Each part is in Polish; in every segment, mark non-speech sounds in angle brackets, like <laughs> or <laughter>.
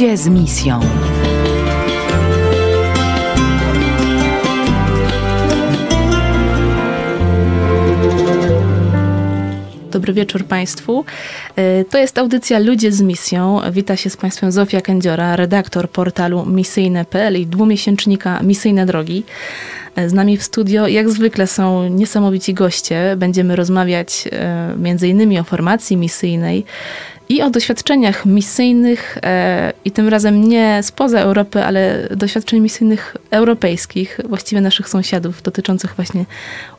Ludzie z misją. Dobry wieczór Państwu. E, to jest audycja Ludzie z misją. Wita się z Państwem Zofia Kędziora, redaktor portalu misyjne.pl i dwumiesięcznika Misyjne Drogi. E, z nami w studio jak zwykle są niesamowici goście. Będziemy rozmawiać e, innymi o formacji misyjnej, i o doświadczeniach misyjnych, e, i tym razem nie spoza Europy, ale doświadczeń misyjnych europejskich, właściwie naszych sąsiadów, dotyczących właśnie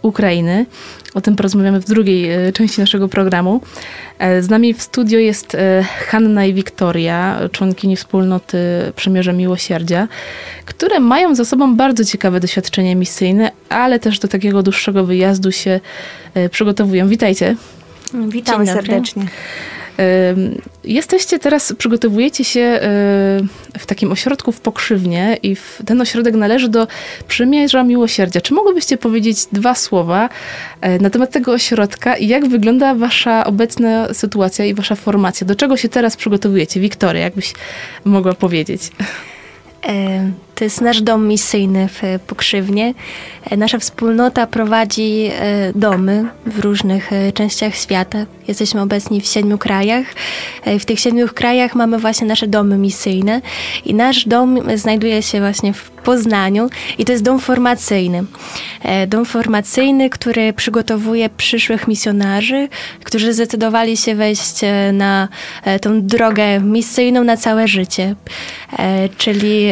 Ukrainy. O tym porozmawiamy w drugiej e, części naszego programu. E, z nami w studio jest Hanna i Wiktoria, członkini wspólnoty Przymierze Miłosierdzia, które mają za sobą bardzo ciekawe doświadczenie misyjne, ale też do takiego dłuższego wyjazdu się przygotowują. Witajcie. Witamy serdecznie. Jesteście teraz, przygotowujecie się w takim ośrodku w Pokrzywnie i ten ośrodek należy do Przymierza Miłosierdzia. Czy mogłybyście powiedzieć dwa słowa e, na temat tego ośrodka i jak wygląda wasza obecna sytuacja i wasza formacja? Do czego się teraz przygotowujecie? Wiktoria, jakbyś mogła powiedzieć? E, to jest nasz dom misyjny w Pokrzywnie. E, nasza wspólnota prowadzi e, domy w różnych częściach świata. Jesteśmy obecni w siedmiu krajach. W tych siedmiu krajach mamy właśnie nasze domy misyjne i nasz dom znajduje się właśnie w Poznaniu i to jest dom formacyjny. Dom formacyjny, który przygotowuje przyszłych misjonarzy, którzy zdecydowali się wejść na tą drogę misyjną na całe życie. Czyli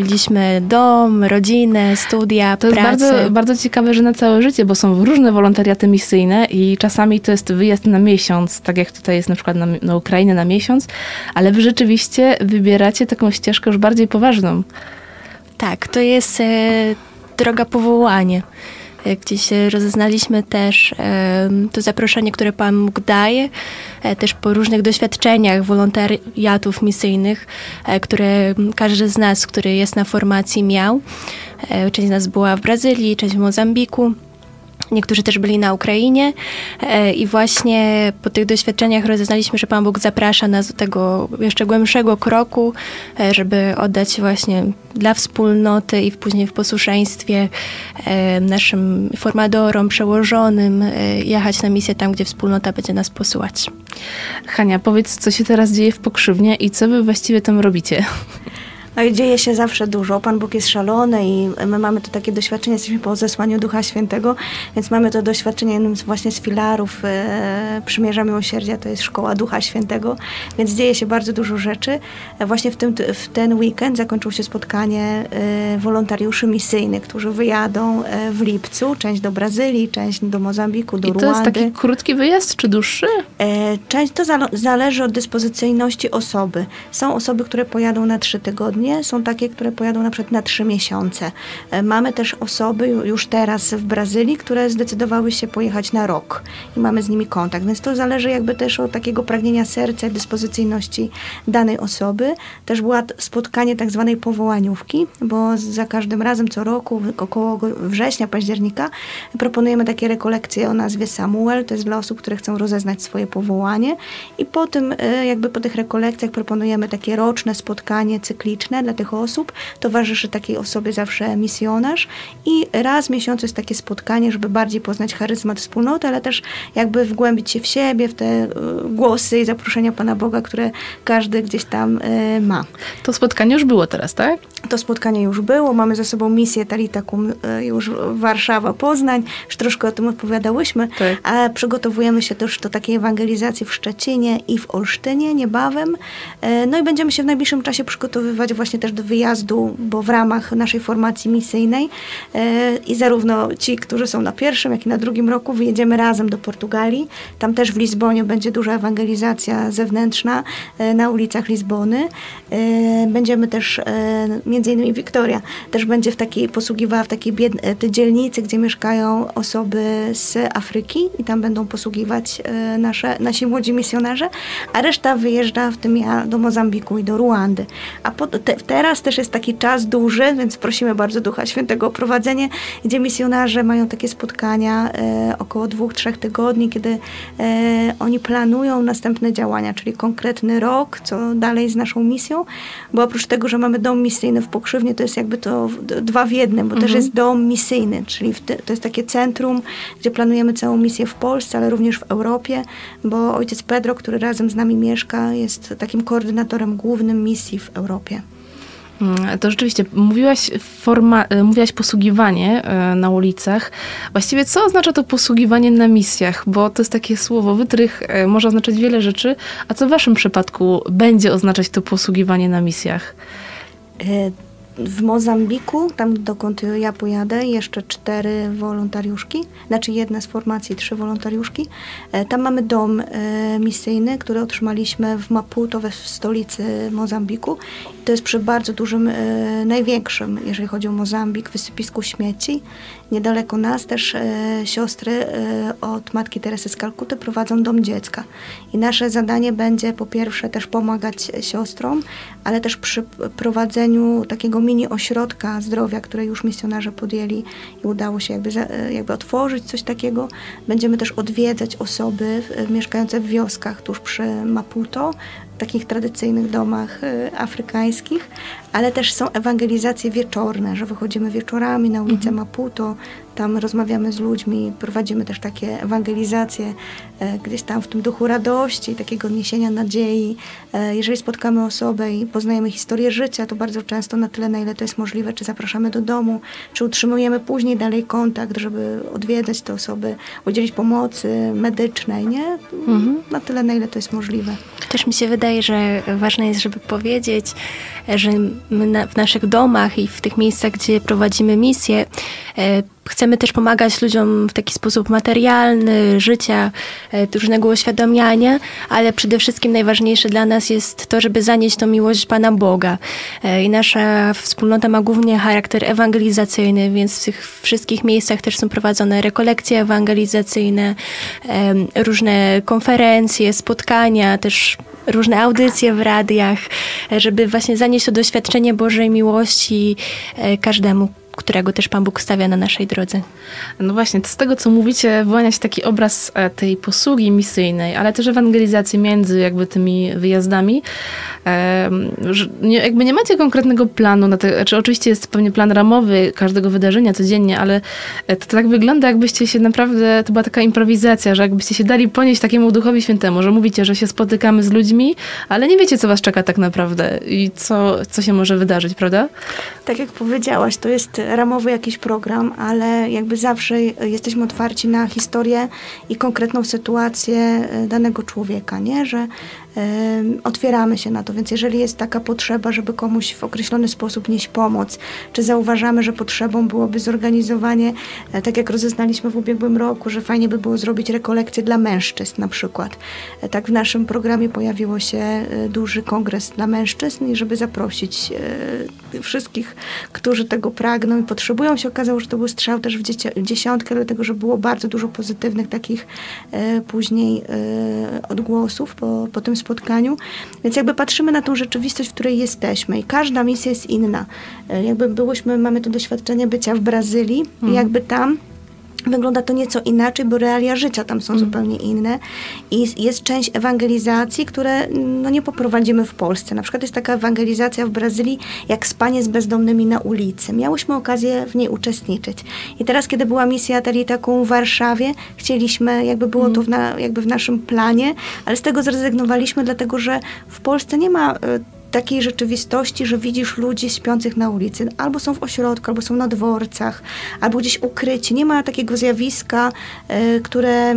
zostawiliśmy dom, rodzinę, studia, to pracę. To jest bardzo, bardzo ciekawe, że na całe życie, bo są różne wolontariaty misyjne i czasami to jest wyjazd na miesiąc, tak jak tutaj jest na przykład na, na Ukrainę na miesiąc, ale wy rzeczywiście wybieracie taką ścieżkę już bardziej poważną. Tak, to jest e, droga powołanie. Gdzieś rozeznaliśmy też to zaproszenie, które Pan Bóg daje, e, też po różnych doświadczeniach wolontariatów misyjnych, e, które każdy z nas, który jest na formacji miał. E, część z nas była w Brazylii, część w Mozambiku. Niektórzy też byli na Ukrainie e, i właśnie po tych doświadczeniach rozeznaliśmy, że Pan Bóg zaprasza nas do tego jeszcze głębszego kroku, e, żeby oddać właśnie dla wspólnoty i później w posłuszeństwie e, naszym formadorom, przełożonym, jechać na misję tam, gdzie wspólnota będzie nas posyłać. Hania, powiedz, co się teraz dzieje w Pokrzywnie i co wy właściwie tam robicie? No dzieje się zawsze dużo. Pan Bóg jest szalony i my mamy to takie doświadczenie, jesteśmy po zesłaniu Ducha Świętego, więc mamy to doświadczenie jednym z, właśnie z filarów e, Przymierza Miłosierdzia, to jest Szkoła Ducha Świętego, więc dzieje się bardzo dużo rzeczy. E, właśnie w, tym, w ten weekend zakończyło się spotkanie e, wolontariuszy misyjnych, którzy wyjadą e, w lipcu, część do Brazylii, część do Mozambiku, do I Ruandy. to jest taki krótki wyjazd czy dłuższy? E, część to zależy od dyspozycyjności osoby. Są osoby, które pojadą na trzy tygodnie, są takie, które pojadą na przykład na trzy miesiące. E, mamy też osoby już teraz w Brazylii, które zdecydowały się pojechać na rok i mamy z nimi kontakt, więc to zależy jakby też od takiego pragnienia serca i dyspozycyjności danej osoby. Też było spotkanie tak zwanej powołaniówki, bo za każdym razem co roku, około września, października proponujemy takie rekolekcje o nazwie Samuel, to jest dla osób, które chcą rozeznać swoje powołanie i po tym e, jakby po tych rekolekcjach proponujemy takie roczne spotkanie cykliczne, dla tych osób. Towarzyszy takiej osobie zawsze misjonarz i raz w miesiącu jest takie spotkanie, żeby bardziej poznać charyzmat wspólnoty, ale też jakby wgłębić się w siebie, w te e, głosy i zaproszenia Pana Boga, które każdy gdzieś tam e, ma. To spotkanie już było teraz, tak? To spotkanie już było. Mamy ze sobą misję Talitakum e, już Warszawa, Poznań. Już troszkę o tym opowiadałyśmy, tak. a przygotowujemy się też do takiej ewangelizacji w Szczecinie i w Olsztynie niebawem. No i będziemy się w najbliższym czasie przygotowywać właśnie też do wyjazdu, bo w ramach naszej formacji misyjnej e, i zarówno ci, którzy są na pierwszym, jak i na drugim roku wyjedziemy razem do Portugalii. Tam też w Lizbonie będzie duża ewangelizacja zewnętrzna e, na ulicach Lizbony. E, będziemy też, między innymi Wiktoria, też będzie w takiej, posługiwała w takiej dzielnicy, gdzie mieszkają osoby z Afryki i tam będą posługiwać nasze, nasi młodzi misjonarze, a reszta wyjeżdża w tym ja do Mozambiku i do Ruandy. A po, te, teraz też jest taki czas duży, więc prosimy bardzo Ducha Świętego o prowadzenie, gdzie misjonarze mają takie spotkania e, około dwóch, trzech tygodni, kiedy e, oni planują następne działania, czyli konkretny rok, co dalej z naszą misją, bo oprócz tego, że mamy dom misyjny w Pokrzywnie, to jest jakby to dwa w jednym, bo mhm. też jest dom misyjny, czyli te, to jest takie centrum, gdzie planujemy całą misję w Polsce, ale również w Europie, bo ojciec Pedro, który razem z nami mieszka, jest takim koordynatorem głównym misji w Europie. Mm, to rzeczywiście, mówiłaś, forma, e, mówiłaś posługiwanie e, na ulicach. Właściwie co oznacza to posługiwanie na misjach? Bo to jest takie słowo, wytrych e, może oznaczać wiele rzeczy. A co w waszym przypadku będzie oznaczać to posługiwanie na misjach? W Mozambiku, tam dokąd ja pojadę, jeszcze cztery wolontariuszki, znaczy jedna z formacji, trzy wolontariuszki. E, tam mamy dom e, misyjny, który otrzymaliśmy w Maputo, w stolicy Mozambiku. To jest przy bardzo dużym, e, największym, jeżeli chodzi o Mozambik, wysypisku śmieci. Niedaleko nas też siostry od Matki Teresy z Kalkuty prowadzą dom dziecka. I nasze zadanie będzie po pierwsze też pomagać siostrom, ale też przy prowadzeniu takiego mini ośrodka zdrowia, które już misjonarze podjęli i udało się jakby, jakby otworzyć coś takiego. Będziemy też odwiedzać osoby mieszkające w wioskach tuż przy Maputo, takich tradycyjnych domach y, afrykańskich, ale też są ewangelizacje wieczorne, że wychodzimy wieczorami na ulicę mhm. Maputo, tam rozmawiamy z ludźmi, prowadzimy też takie ewangelizacje e, gdzieś tam w tym duchu radości, takiego niesienia nadziei. E, jeżeli spotkamy osobę i poznajemy historię życia, to bardzo często na tyle, na ile to jest możliwe, czy zapraszamy do domu, czy utrzymujemy później dalej kontakt, żeby odwiedzać te osoby, udzielić pomocy medycznej, nie? Mhm. Na tyle, na ile to jest możliwe. Też mi się wydaje, że ważne jest, żeby powiedzieć, że na, w naszych domach i w tych miejscach, gdzie prowadzimy misję, e, chcemy też pomagać ludziom w taki sposób materialny, życia, e, różnego uświadamiania, ale przede wszystkim najważniejsze dla nas jest to, żeby zanieść tą miłość Pana Boga. E, I nasza wspólnota ma głównie charakter ewangelizacyjny, więc w tych wszystkich miejscach też są prowadzone rekolekcje ewangelizacyjne, różne konferencje, spotkania, też różne audycje w radiach, żeby właśnie zanieść to doświadczenie Bożej miłości e, każdemu, którego też Pan Bóg stawia na naszej drodze. No właśnie, z tego co mówicie, wyłania się taki obraz e, tej posługi misyjnej, ale też ewangelizacji między jakby tymi wyjazdami. Nie, jakby nie macie konkretnego planu, na te, znaczy oczywiście jest pewnie plan ramowy każdego wydarzenia codziennie, ale e, to tak wygląda, jakbyście się naprawdę, to była taka improwizacja, że jakbyście się dali ponieść takiemu Duchowi Świętemu, że mówicie, że się spotykamy z ludźmi, ale nie wiecie, co was czeka tak naprawdę i co, co się może wydarzyć, prawda? Tak jak powiedziałaś, to jest ramowy jakiś program, ale jakby zawsze jesteśmy otwarci na historię i konkretną sytuację e, danego człowieka, nie? Że otwieramy się na to. Więc jeżeli jest taka potrzeba, żeby komuś w określony sposób nieść pomoc, czy zauważamy, że potrzebą byłoby zorganizowanie, e, tak jak rozeznaliśmy w ubiegłym roku, że fajnie by było zrobić rekolekcję dla mężczyzn na przykład. E, tak w naszym programie pojawiło się e, duży kongres dla mężczyzn i żeby zaprosić wszystkich, którzy tego pragną i potrzebują, się okazało, że to był strzał też w dziesiątkę, dlatego że było bardzo dużo pozytywnych takich później odgłosów po, po tym spotkaniu. Więc jakby patrzymy na tą rzeczywistość, w której jesteśmy i każda misja jest inna. E, jakby byłyśmy, mamy to doświadczenie bycia w Brazylii mhm. i jakby tam Wygląda to nieco inaczej, bo realia życia tam są mm. zupełnie inne i jest część ewangelizacji, które no, nie poprowadzimy w Polsce. Na przykład jest taka ewangelizacja w Brazylii, jak spanie z bezdomnymi na ulicy. Miałyśmy okazję w niej uczestniczyć. I teraz, kiedy była misja taką w Warszawie, chcieliśmy, jakby było mm. to w, na, jakby w naszym planie, ale z tego zrezygnowaliśmy, dlatego że w Polsce nie ma... Y, takiej rzeczywistości, że widzisz ludzi śpiących na ulicy. Albo są w ośrodku, albo są na dworcach, albo gdzieś ukryci. Nie ma takiego zjawiska, y, które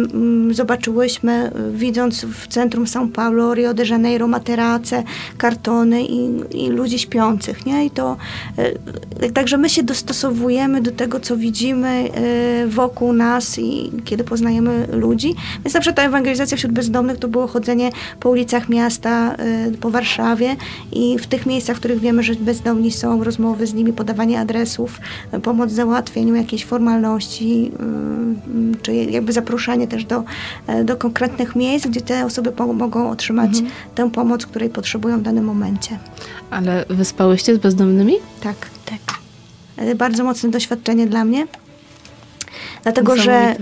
y, zobaczyłyśmy e, widząc w centrum São Paulo, Rio de Janeiro, materace, kartony i, i ludzi śpiących. Nie? I to, y, także my się dostosowujemy do tego, co widzimy wokół nas i kiedy poznajemy ludzi. Więc na przykład ta ewangelizacja wśród bezdomnych to było chodzenie po ulicach miasta, po Warszawie i w tych miejscach, w których wiemy, że bezdomni są, rozmowy z nimi, podawanie adresów, pomoc w załatwieniu jakiejś formalności, czy jakby zaproszenie też do, do konkretnych miejsc, gdzie te osoby mogą otrzymać mhm. tę pomoc, której potrzebują w danym momencie. Ale wyspałyście z bezdomnymi? Tak. tak. Bardzo mocne doświadczenie dla mnie. Dlatego, że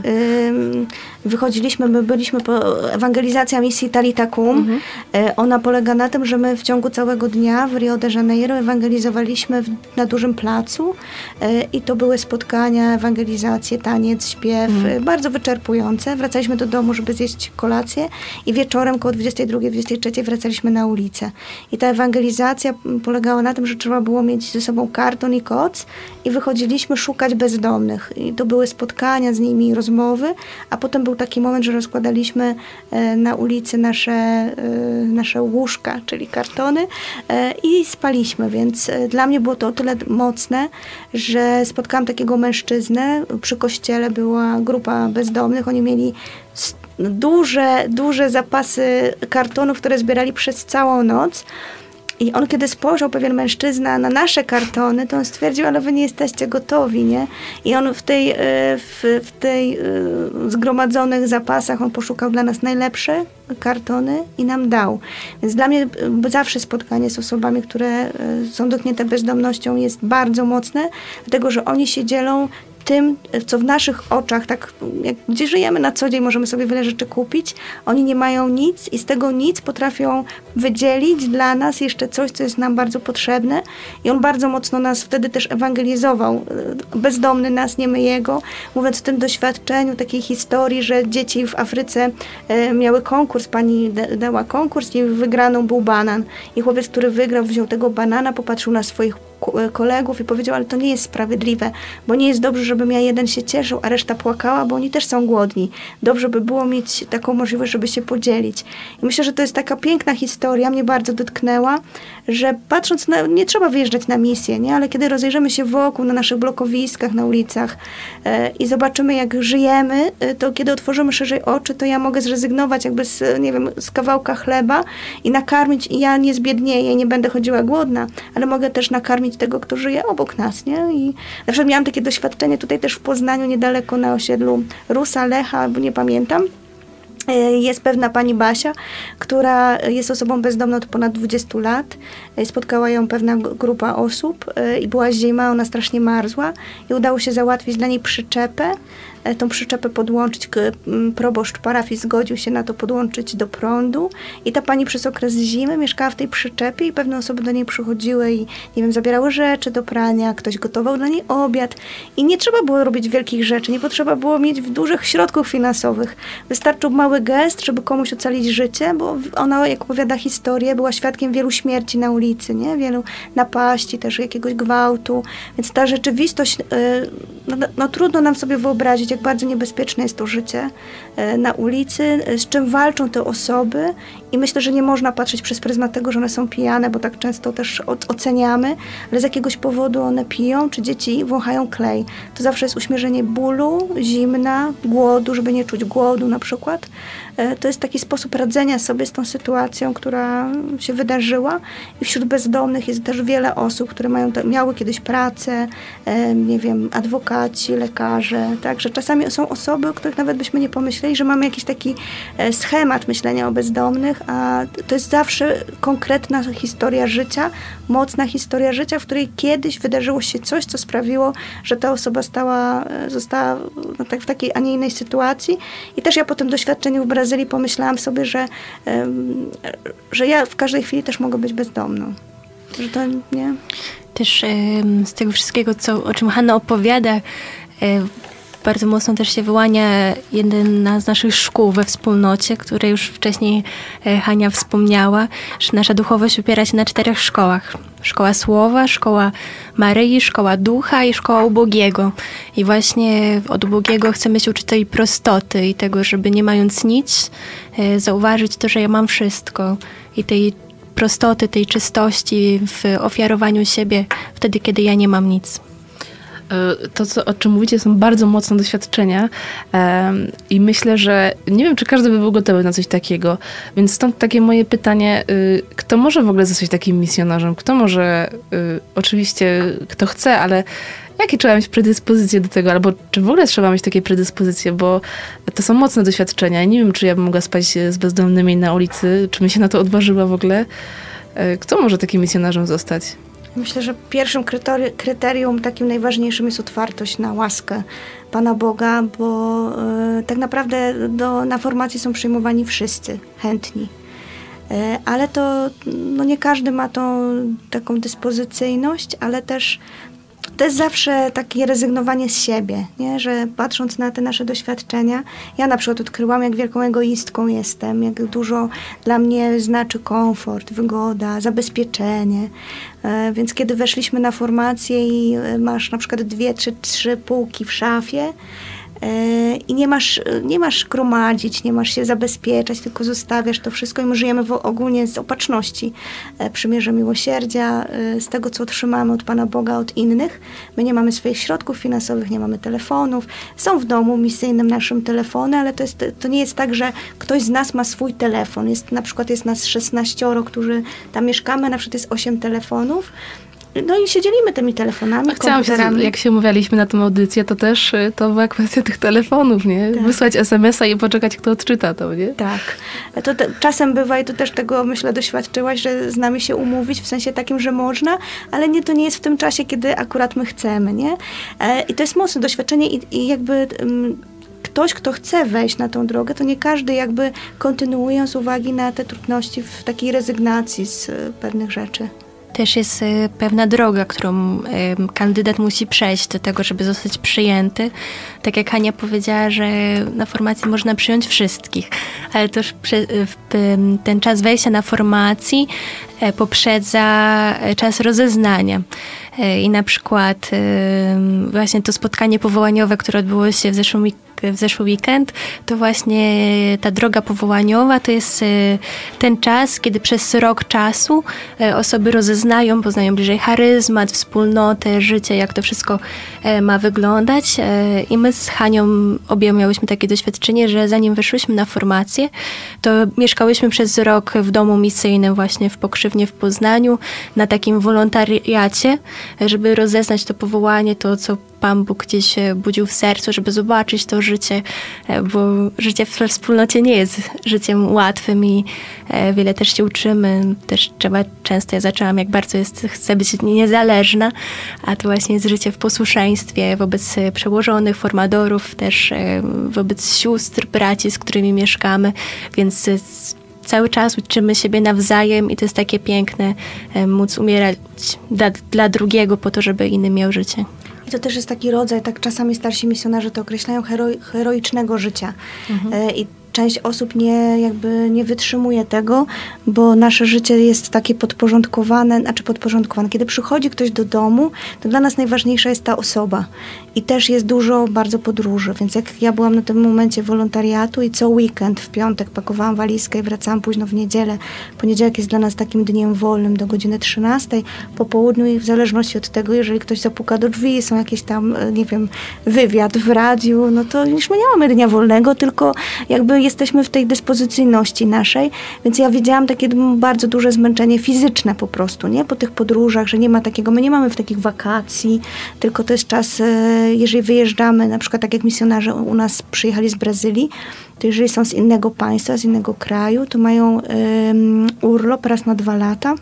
wychodziliśmy, my byliśmy po ewangelizacja misji Talitacum. Mhm. E, ona polega na tym, że my w ciągu całego dnia w Rio de Janeiro ewangelizowaliśmy w, na dużym placu e, i to były spotkania, ewangelizacje, taniec, śpiew, mhm. E, bardzo wyczerpujące. Wracaliśmy do domu, żeby zjeść kolację i wieczorem koło 22-23 wracaliśmy na ulicę. I ta ewangelizacja polegała na tym, że trzeba było mieć ze sobą karton i koc i wychodziliśmy szukać bezdomnych. I to były spotkania z nimi, rozmowy, a potem był był taki moment, że rozkładaliśmy e, na ulicy nasze, e, nasze łóżka, czyli kartony e, i spaliśmy, więc dla mnie było to o tyle mocne, że spotkałam takiego mężczyznę. Przy kościele była grupa bezdomnych, oni mieli duże, duże zapasy kartonów, które zbierali przez całą noc. I on, kiedy spojrzał pewien mężczyzna na nasze kartony, to on stwierdził, ale wy nie jesteście gotowi, nie? I on w tej, e, w, w tej e, zgromadzonych zapasach, on poszukał dla nas najlepsze kartony i nam dał. Więc dla mnie e, zawsze spotkanie z osobami, które są dotknięte bezdomnością jest bardzo mocne, dlatego, że oni się dzielą tym, co w naszych oczach, tak jak, gdzie żyjemy na co dzień, możemy sobie wiele rzeczy kupić. Oni nie mają nic i z tego nic potrafią wydzielić dla nas jeszcze coś, co jest nam bardzo potrzebne. I on bardzo mocno nas wtedy też ewangelizował. Bezdomny nas, nie my jego. Mówiąc o tym doświadczeniu, takiej historii, że dzieci w Afryce e, miały konkurs, pani dała konkurs i wygraną był banan. I chłopiec, który wygrał, wziął tego banana, popatrzył na swoich kolegów i powiedział, ale to nie jest sprawiedliwe, bo nie jest dobrze, żebym ja jeden się cieszył, a reszta płakała, bo oni też są głodni. Dobrze by było mieć taką możliwość, żeby się podzielić. I myślę, że to jest taka piękna historia, mnie bardzo dotknęła, że patrząc na, nie trzeba wyjeżdżać na misję, nie? ale kiedy rozejrzymy się wokół, na naszych blokowiskach, na ulicach e, i zobaczymy, jak żyjemy, e, to kiedy otworzymy szerzej oczy, to ja mogę zrezygnować jakby z, nie wiem, z kawałka chleba i nakarmić i ja nie zbiednieję, nie będę chodziła głodna, ale mogę też nakarmić tego, kto żyje obok nas, nie? I na przykład miałam takie doświadczenie tutaj też w Poznaniu, niedaleko na osiedlu Rusa, Lecha, nie pamiętam, E, jest pewna pani Basia, która jest osobą bezdomną od ponad 20 lat. E, spotkała ją pewna grupa osób e, i była zima, ona strasznie marzła i udało się załatwić dla niej przyczepę tą przyczepę podłączyć. Proboszcz parafii zgodził się na to podłączyć do prądu i ta pani przez okres zimy mieszkała w tej przyczepie i pewne osoby do niej przychodziły i nie wiem, zabierały rzeczy do prania, ktoś gotował dla niej obiad i nie trzeba było robić wielkich rzeczy, nie potrzeba było mieć dużych środków finansowych. Wystarczył mały gest, żeby komuś ocalić życie, bo ona, jak opowiada historię, była świadkiem wielu śmierci na ulicy, nie? Wielu napaści, też jakiegoś gwałtu, więc ta rzeczywistość, e, no, no trudno nam sobie wyobrazić, jak bardzo niebezpieczne jest to życie na ulicy, e, z czym walczą te osoby i myślę, że nie można patrzeć przez pryzmat tego, że one są pijane, bo tak często też oceniamy, ale z jakiegoś powodu one piją, czy dzieci wąchają klej. To zawsze jest uśmierzenie bólu, zimna, głodu, żeby nie czuć głodu na przykład. E, to jest taki sposób radzenia sobie z tą sytuacją, która się wydarzyła. I wśród bezdomnych jest też wiele osób, które mają, miały kiedyś pracę, nie wiem, adwokaci, lekarze. Także czasami są osoby, o których nawet byśmy nie pomyśleli, że mamy jakiś taki e, schemat myślenia o bezdomnych, a to jest zawsze konkretna historia życia, mocna historia życia, w której kiedyś wydarzyło się coś, co sprawiło, że ta osoba stała, e, została no, tak, w takiej, a nie innej sytuacji. I też ja po tym doświadczeniu w Brazylii pomyślałam sobie, że, że ja w każdej chwili też mogę być bezdomną. Że to nie. Też z tego wszystkiego, co, o czym Hanna opowiada, e, bardzo mocno też się wyłania jedna z naszych szkół we wspólnocie, której już wcześniej e, Hania wspomniała, że nasza duchowość opiera się na czterech szkołach. Szkoła Słowa, Szkoła Maryi, Szkoła Ducha i Szkoła Ubogiego. I właśnie od Ubogiego chcemy się uczyć tej prostoty i tego, żeby nie mając nic, e, zauważyć to, że ja mam wszystko i tej prostoty, tej czystości w ofiarowaniu siebie wtedy, kiedy ja nie mam nic. E, to, co, o czym mówicie, są bardzo mocne doświadczenia i myślę, że nie wiem, czy każdy by był gotowy na coś takiego. Więc stąd takie moje pytanie, y, kto może w ogóle zostać takim misjonarzem? Kto może, y, oczywiście kto chce, ale jakie trzeba mieć predyspozycje do tego, albo czy w ogóle trzeba mieć takie predyspozycje, bo to są mocne doświadczenia. Nie wiem, czy ja bym mogła spać z bezdomnymi na ulicy, czy bym się na to odważyła w ogóle. E, kto może takim misjonarzem zostać? Myślę, że pierwszym kryterium, takim najważniejszym jest otwartość na łaskę Pana Boga, bo y, tak naprawdę do, na formacji są przyjmowani wszyscy chętni. Y, ale to no nie każdy ma tą taką dyspozycyjność, ale też to jest zawsze takie rezygnowanie z siebie, nie? że patrząc na te nasze doświadczenia, ja na przykład odkryłam, jak wielką egoistką jestem, jak dużo dla mnie znaczy komfort, wygoda, zabezpieczenie. E, więc kiedy weszliśmy na formację i e, masz na przykład dwie, trzy, trzy półki w szafie, i nie masz, nie masz gromadzić, nie masz się zabezpieczać, tylko zostawiasz to wszystko i my żyjemy w, ogólnie z opatrzności, e, przymierze miłosierdzia, e, z tego, co otrzymamy od Pana Boga, od innych. My nie mamy swoich środków finansowych, nie mamy telefonów. Są w domu misyjnym naszym telefony, ale to, jest, to nie jest tak, że ktoś z nas ma swój telefon. Jest, na przykład jest nas 16, którzy tam mieszkamy, na przykład jest 8 telefonów, no i się dzielimy tymi telefonami, Chciałam się, jak się umawialiśmy na tę audycję, to też y, to była kwestia tych telefonów, nie? Tak. Wysłać SMS-a i poczekać, kto odczyta to, nie? Tak. To te, czasem bywa i tu też tego, myślę, doświadczyłaś, że z nami się umówić, w sensie takim, że można, ale nie, to nie jest w tym czasie, kiedy akurat my chcemy, nie? E, I to jest mocne doświadczenie i, i jakby... Ktoś, kto chce wejść na tą drogę, to nie każdy jakby kontynuuje z uwagi na te trudności w takiej rezygnacji z e, pewnych rzeczy też jest y, pewna droga, którą kandydat musi przejść do tego, żeby zostać przyjęty. Tak jak Hania powiedziała, że na formacji można przyjąć wszystkich, ale też ten czas wejścia na formacji e, poprzedza e, czas rozeznania. E, I na przykład właśnie to spotkanie powołaniowe, które odbyło się w zeszłym w zeszły weekend, to właśnie ta droga powołaniowa to jest e, ten czas, kiedy przez rok czasu e, osoby rozeznają, poznają bliżej charyzmat, wspólnotę, życie, jak to wszystko e, ma wyglądać. I my z Hanią obie miałyśmy takie doświadczenie, że zanim weszłyśmy na formację, to mieszkałyśmy przez rok w domu misyjnym właśnie w Pokrzywnie w Poznaniu, na takim wolontariacie, żeby rozeznać to powołanie, to co Pan Bóg gdzieś budził w sercu, żeby zobaczyć to życie, e, bo życie we wspólnocie nie jest życiem łatwym i e, wiele też się uczymy. Też trzeba, często ja zaczęłam, jak bardzo jest, chcę być niezależna, a to właśnie jest życie w posłuszeństwie wobec przełożonych, formadorów, też e, wobec sióstr, braci, z którymi mieszkamy, więc cały czas uczymy siebie nawzajem i to jest takie piękne móc umierać dla, dla drugiego po to, żeby inny miał życie. I to też jest taki rodzaj, tak czasami starsi misjonarze to określają, heroi, heroicznego życia. Mhm. E, I część osób nie, jakby nie wytrzymuje tego, bo nasze życie jest takie podporządkowane, znaczy podporządkowane. Kiedy przychodzi ktoś do domu, to dla nas najważniejsza jest ta osoba. I też jest dużo bardzo podróży, więc jak ja byłam na tym momencie wolontariatu i co weekend, w piątek pakowałam walizkę i wracałam późno w niedzielę. Poniedziałek jest dla nas takim dniem wolnym do godziny 13, po południu i w zależności od tego, jeżeli ktoś zapuka do drzwi, są jakieś tam, e, nie wiem, wywiad w radiu, no to już my nie mamy dnia wolnego, tylko jakby jesteśmy w tej dyspozycyjności naszej, więc ja widziałam takie bardzo duże zmęczenie fizyczne po prostu, nie? Po tych podróżach, że nie ma takiego, my nie mamy w takich wakacji, tylko to jest czas, e, jeżeli wyjeżdżamy, na przykład tak jak misjonarze u nas przyjechali z Brazylii, to jeżeli są z innego państwa, z innego kraju, to mają um, urlop raz na dwa lata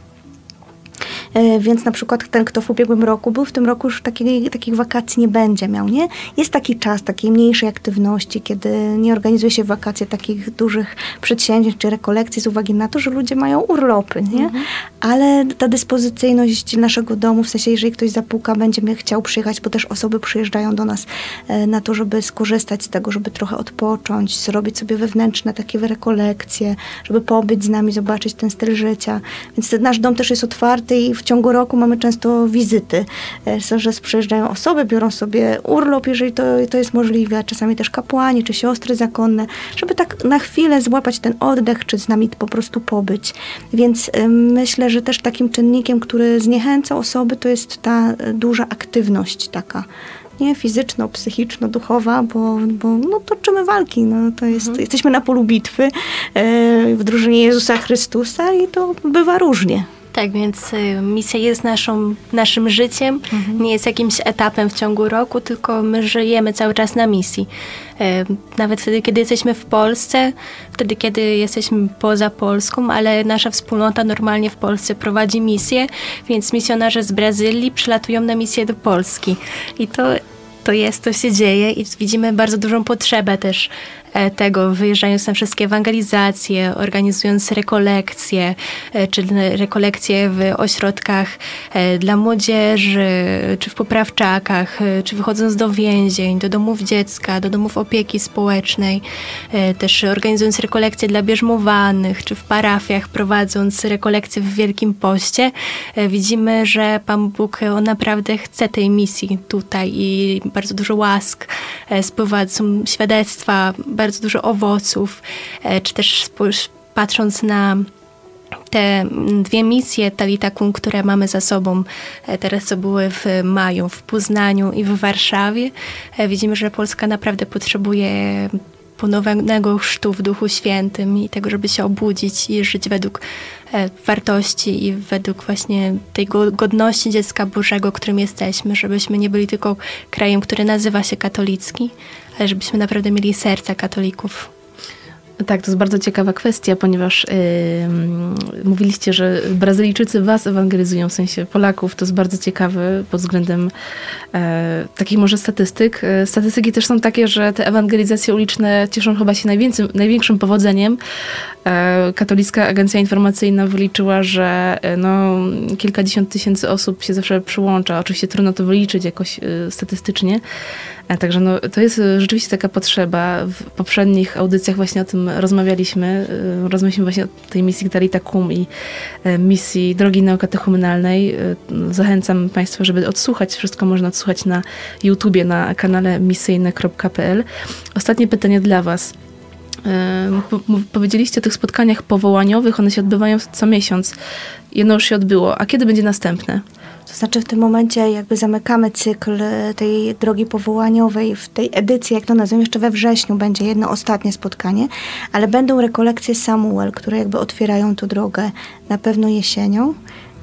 więc na przykład ten, kto w ubiegłym roku był, w tym roku już takiej, takich wakacji nie będzie miał, nie? Jest taki czas takiej mniejszej aktywności, kiedy nie organizuje się wakacje takich dużych przedsięwzięć czy rekolekcji z uwagi na to, że ludzie mają urlopy, nie? Mhm. Ale ta dyspozycyjność naszego domu, w sensie jeżeli ktoś zapuka, będzie chciał przyjechać, bo też osoby przyjeżdżają do nas e, na to, żeby skorzystać z tego, żeby trochę odpocząć, zrobić sobie wewnętrzne takie rekolekcje, żeby pobyć z nami, zobaczyć ten styl życia. Więc ten nasz dom też jest otwarty i w ciągu roku mamy często wizyty, e, że przyjeżdżają osoby, biorą sobie urlop, jeżeli to, to jest możliwe, a czasami też kapłani czy siostry zakonne, żeby tak na chwilę złapać ten oddech, czy z nami po prostu pobyć. Więc e, myślę, że też takim czynnikiem, który zniechęca osoby, to jest ta duża aktywność taka nie fizyczno-psychiczno-duchowa, bo, bo no, toczymy walki. No, to jest, mhm. Jesteśmy na polu bitwy e, w drużynie Jezusa Chrystusa i to bywa różnie. Tak, więc y, misja jest naszą, naszym życiem, mhm. nie jest jakimś etapem w ciągu roku, tylko my żyjemy cały czas na misji. Y, nawet wtedy, kiedy jesteśmy w Polsce, wtedy, kiedy jesteśmy poza Polską, ale nasza wspólnota normalnie w Polsce prowadzi misję, więc misjonarze z Brazylii przylatują na misję do Polski. I to to jest, to się dzieje i widzimy bardzo dużą potrzebę też tego, wyjeżdżając na wszystkie ewangelizacje, organizując rekolekcje, e, czy rekolekcje w ośrodkach e, dla młodzieży, czy w poprawczakach, czy wychodząc do więzień, do domów dziecka, do domów opieki społecznej, też organizując rekolekcje dla bierzmowanych, czy w parafiach prowadząc rekolekcje w Wielkim Poście, widzimy, że Pan Bóg on naprawdę chce tej misji tutaj i bardzo dużo łask spływa, są świadectwa bardzo dużo owoców, e, czy też patrząc na te dwie misje Talitakum, które mamy za sobą e, teraz, co były w maju w Poznaniu i w Warszawie, e, widzimy, że Polska naprawdę potrzebuje ponownego chrztu w Duchu Świętym i tego, żeby się obudzić i żyć według wartości i według właśnie tej godności dziecka Bożego, którym jesteśmy, żebyśmy nie byli tylko krajem, który nazywa się katolicki, ale żebyśmy naprawdę mieli serca katolików. Tak, to jest bardzo ciekawa kwestia, ponieważ yy, mówiliście, że Brazylijczycy was ewangelizują, w sensie Polaków. To jest bardzo ciekawe pod względem e, takich może statystyk. E, statystyki też są takie, że te ewangelizacje uliczne cieszą chyba się największym, największym powodzeniem. E, Katolicka Agencja Informacyjna wyliczyła, że no, kilkadziesiąt tysięcy osób się zawsze przyłącza. Oczywiście trudno to wyliczyć jakoś statystycznie. Także no, to jest rzeczywiście taka potrzeba. W poprzednich audycjach właśnie o tym rozmawialiśmy. Rozmawialiśmy właśnie o tej misji Gdarita Kum i misji Drogi Neokatechumenalnej. Zachęcam Państwa, żeby odsłuchać. Wszystko można odsłuchać na YouTubie, na kanale misyjne.pl. Ostatnie pytanie dla Was. Powiedzieliście o tych spotkaniach powołaniowych, one się odbywają co miesiąc. Jedno już się odbyło, a kiedy będzie następne? To znaczy w tym momencie jakby zamykamy cykl tej drogi powołaniowej w tej edycji, jak to nazywam, jeszcze we wrześniu będzie jedno ostatnie spotkanie, ale będą rekolekcje Samuel, które jakby otwierają tu drogę na pewno jesienią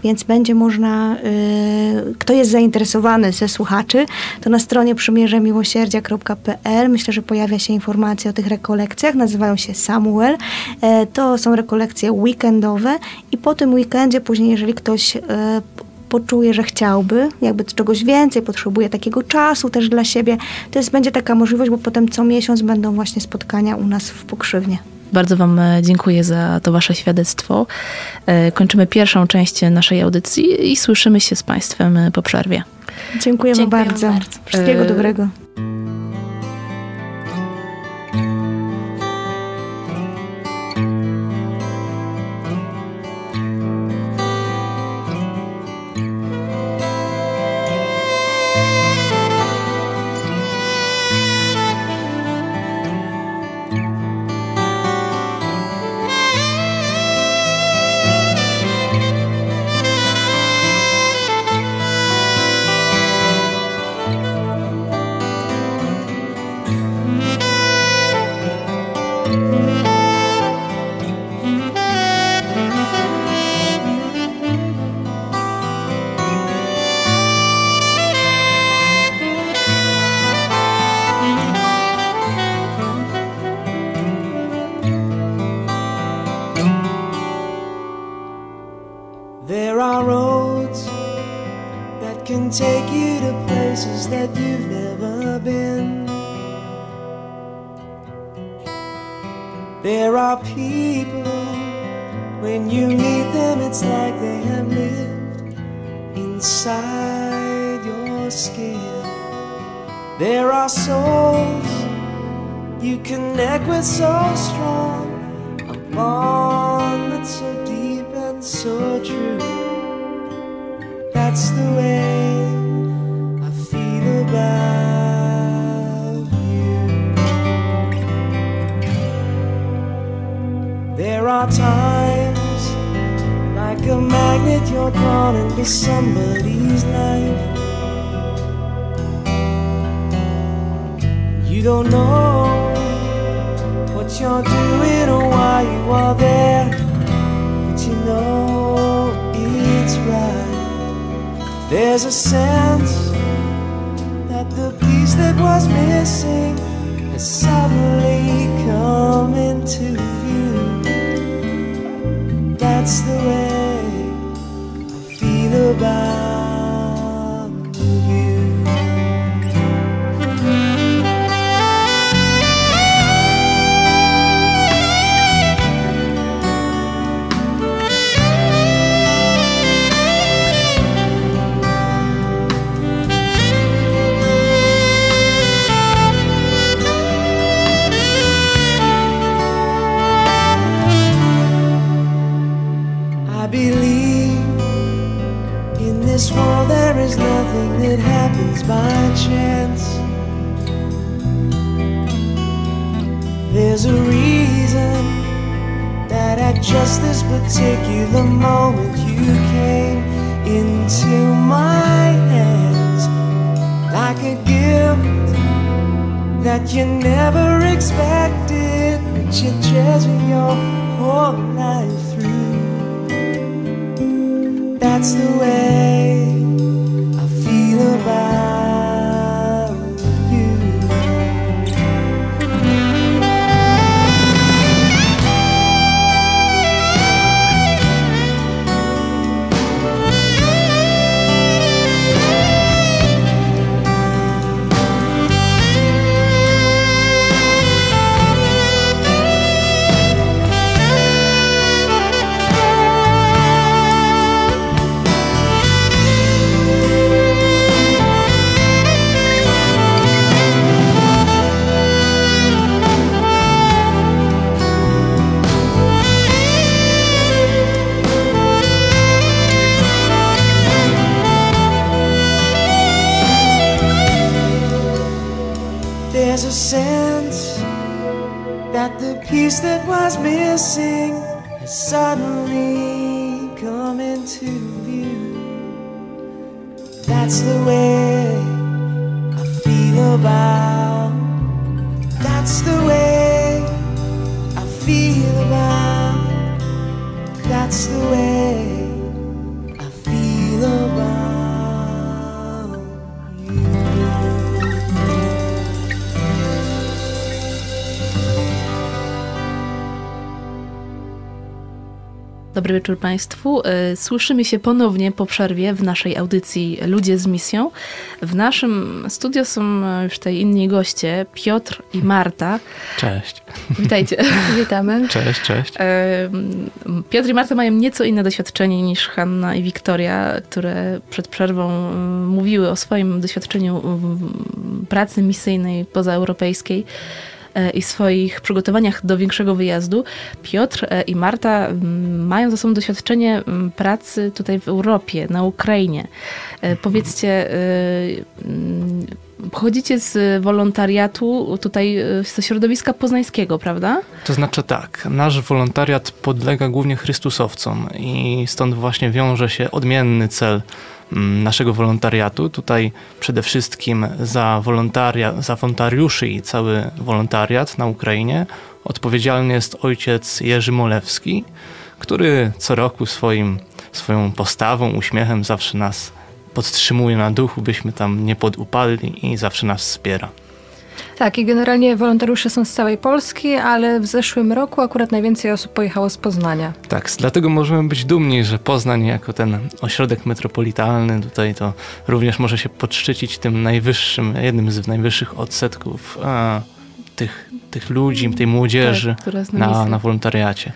więc będzie można, y, kto jest zainteresowany ze słuchaczy, to na stronie przymierzemiłosierdzia.pl myślę, że pojawia się informacja o tych rekolekcjach, nazywają się Samuel. E, to są rekolekcje weekendowe i po tym weekendzie później, jeżeli ktoś e, poczuje, że chciałby, jakby czegoś więcej, potrzebuje takiego czasu też dla siebie, to jest, będzie taka możliwość, bo potem co miesiąc będą właśnie spotkania u nas w Pokrzywnie. Bardzo Wam e, dziękuję za to Wasze świadectwo. E, kończymy pierwszą część naszej audycji i słyszymy się z Państwem e, po przerwie. Dziękujemy, Dziękujemy bardzo. bardzo. Wszystkiego dobrego. can take you to places that you've never been. There are people, when you meet them, it's like they have lived inside your skin. There are souls you connect with so strong, a bond that's so deep and so true. That's the way I feel about you. There are times, like a magnet, you're drawn into somebody's life. You don't know what you're doing or why you are there, There's a sense that the piece that was missing has suddenly come into view. That's the way I feel about this world there is nothing that happens by chance. There's a reason that at just this particular moment you came into my hands like a gift that you never expected, but you treasure your whole life. That's the way sense that the piece that was missing has suddenly come into view. That's the way I feel about. That's the way I feel about. That's the way Dobry wieczór Państwu. Y, Słyszymy się ponownie po przerwie w naszej audycji Ludzie z misją. W naszym studio są już tutaj inni goście, Piotr i Marta. Cześć. Witajcie. <laughs> Witamy. Cześć, cześć. Ym, Piotr i Marta mają nieco inne doświadczenie niż Hanna i Wiktoria, które przed przerwą mówiły o swoim doświadczeniu pracy misyjnej pozaeuropejskiej e, i swoich przygotowaniach do większego wyjazdu. Piotr e, i Marta ym, mają za sobą doświadczenie ym, pracy tutaj w Europie, na Ukrainie. E, Powiedzcie, ym, pochodzicie z wolontariatu tutaj ze środowiska poznańskiego, prawda? To znaczy tak, nasz wolontariat podlega głównie Chrystusowcom i stąd właśnie wiąże się odmienny cel mm, naszego wolontariatu. Tutaj przede wszystkim za, wolontaria, za wolontariuszy i cały wolontariat na Ukrainie odpowiedzialny jest ojciec Jerzy Molewski, który co roku swoim, swoją postawą, uśmiechem zawsze nas podtrzymuje na duchu, byśmy tam nie podupadli i zawsze nas wspiera. Tak, i generalnie wolontariusze są z całej Polski, ale w zeszłym roku akurat najwięcej osób pojechało z Poznania. Tak, dlatego możemy być dumni, że Poznań jako ten ośrodek metropolitalny tutaj to również może się podszczycić tym najwyższym, jednym z najwyższych odsetków a, tych, tych ludzi, tej młodzieży Tak, na na wolontariacie.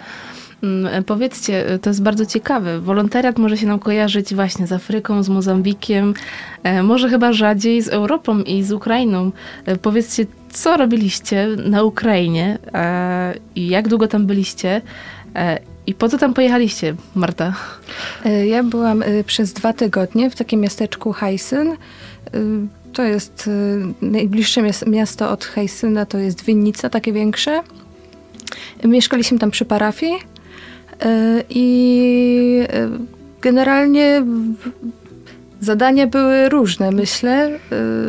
Mm, Powiedzcie, to jest bardzo ciekawe. Wolontariat może się nam kojarzyć właśnie z Afryką, z Mozambikiem, e, może chyba rzadziej z Europą i z Ukrainą. E, Powiedzcie, co robiliście na Ukrainie e, i jak długo tam byliście e, I po co tam pojechaliście, Marta? E, ja byłam e, przez dwa tygodnie w takim miasteczku Hajsyn. E, to jest najbliższe miasto od Hajsyna, to jest Winnica, takie większe. Mieszkaliśmy tam przy parafii i generalnie zadania były różne, myślę,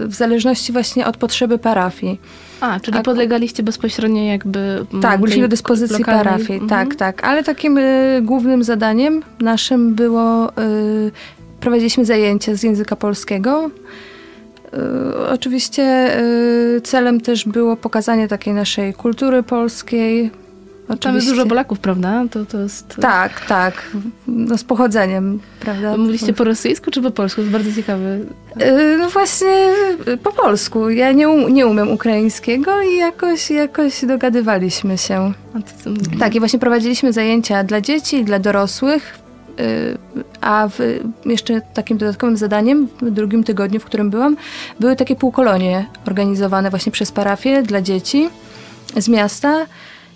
w zależności właśnie od potrzeby parafii. A, czyli A, podlegaliście bezpośrednio jakby... Mm, tak, byliśmy do dyspozycji lokalnej. parafii, mhm. tak, tak. Ale takim y, głównym zadaniem naszym było, y, prowadziliśmy zajęcia z języka polskiego. Y, oczywiście celem też było pokazanie takiej naszej kultury polskiej, Oczywiście. Tam jest dużo Polaków, prawda? To, to jest... Tak, tak. No z pochodzeniem, prawda? Mówiliście po rosyjsku czy po polsku? To jest bardzo ciekawe. No właśnie po polsku. Ja nie, nie umiem ukraińskiego i jakoś, jakoś dogadywaliśmy się. Tak, i właśnie prowadziliśmy zajęcia dla dzieci dla dorosłych. Y, a w, jeszcze takim dodatkowym zadaniem w drugim tygodniu, w którym byłam, były takie półkolonie organizowane właśnie przez parafię dla dzieci z miasta.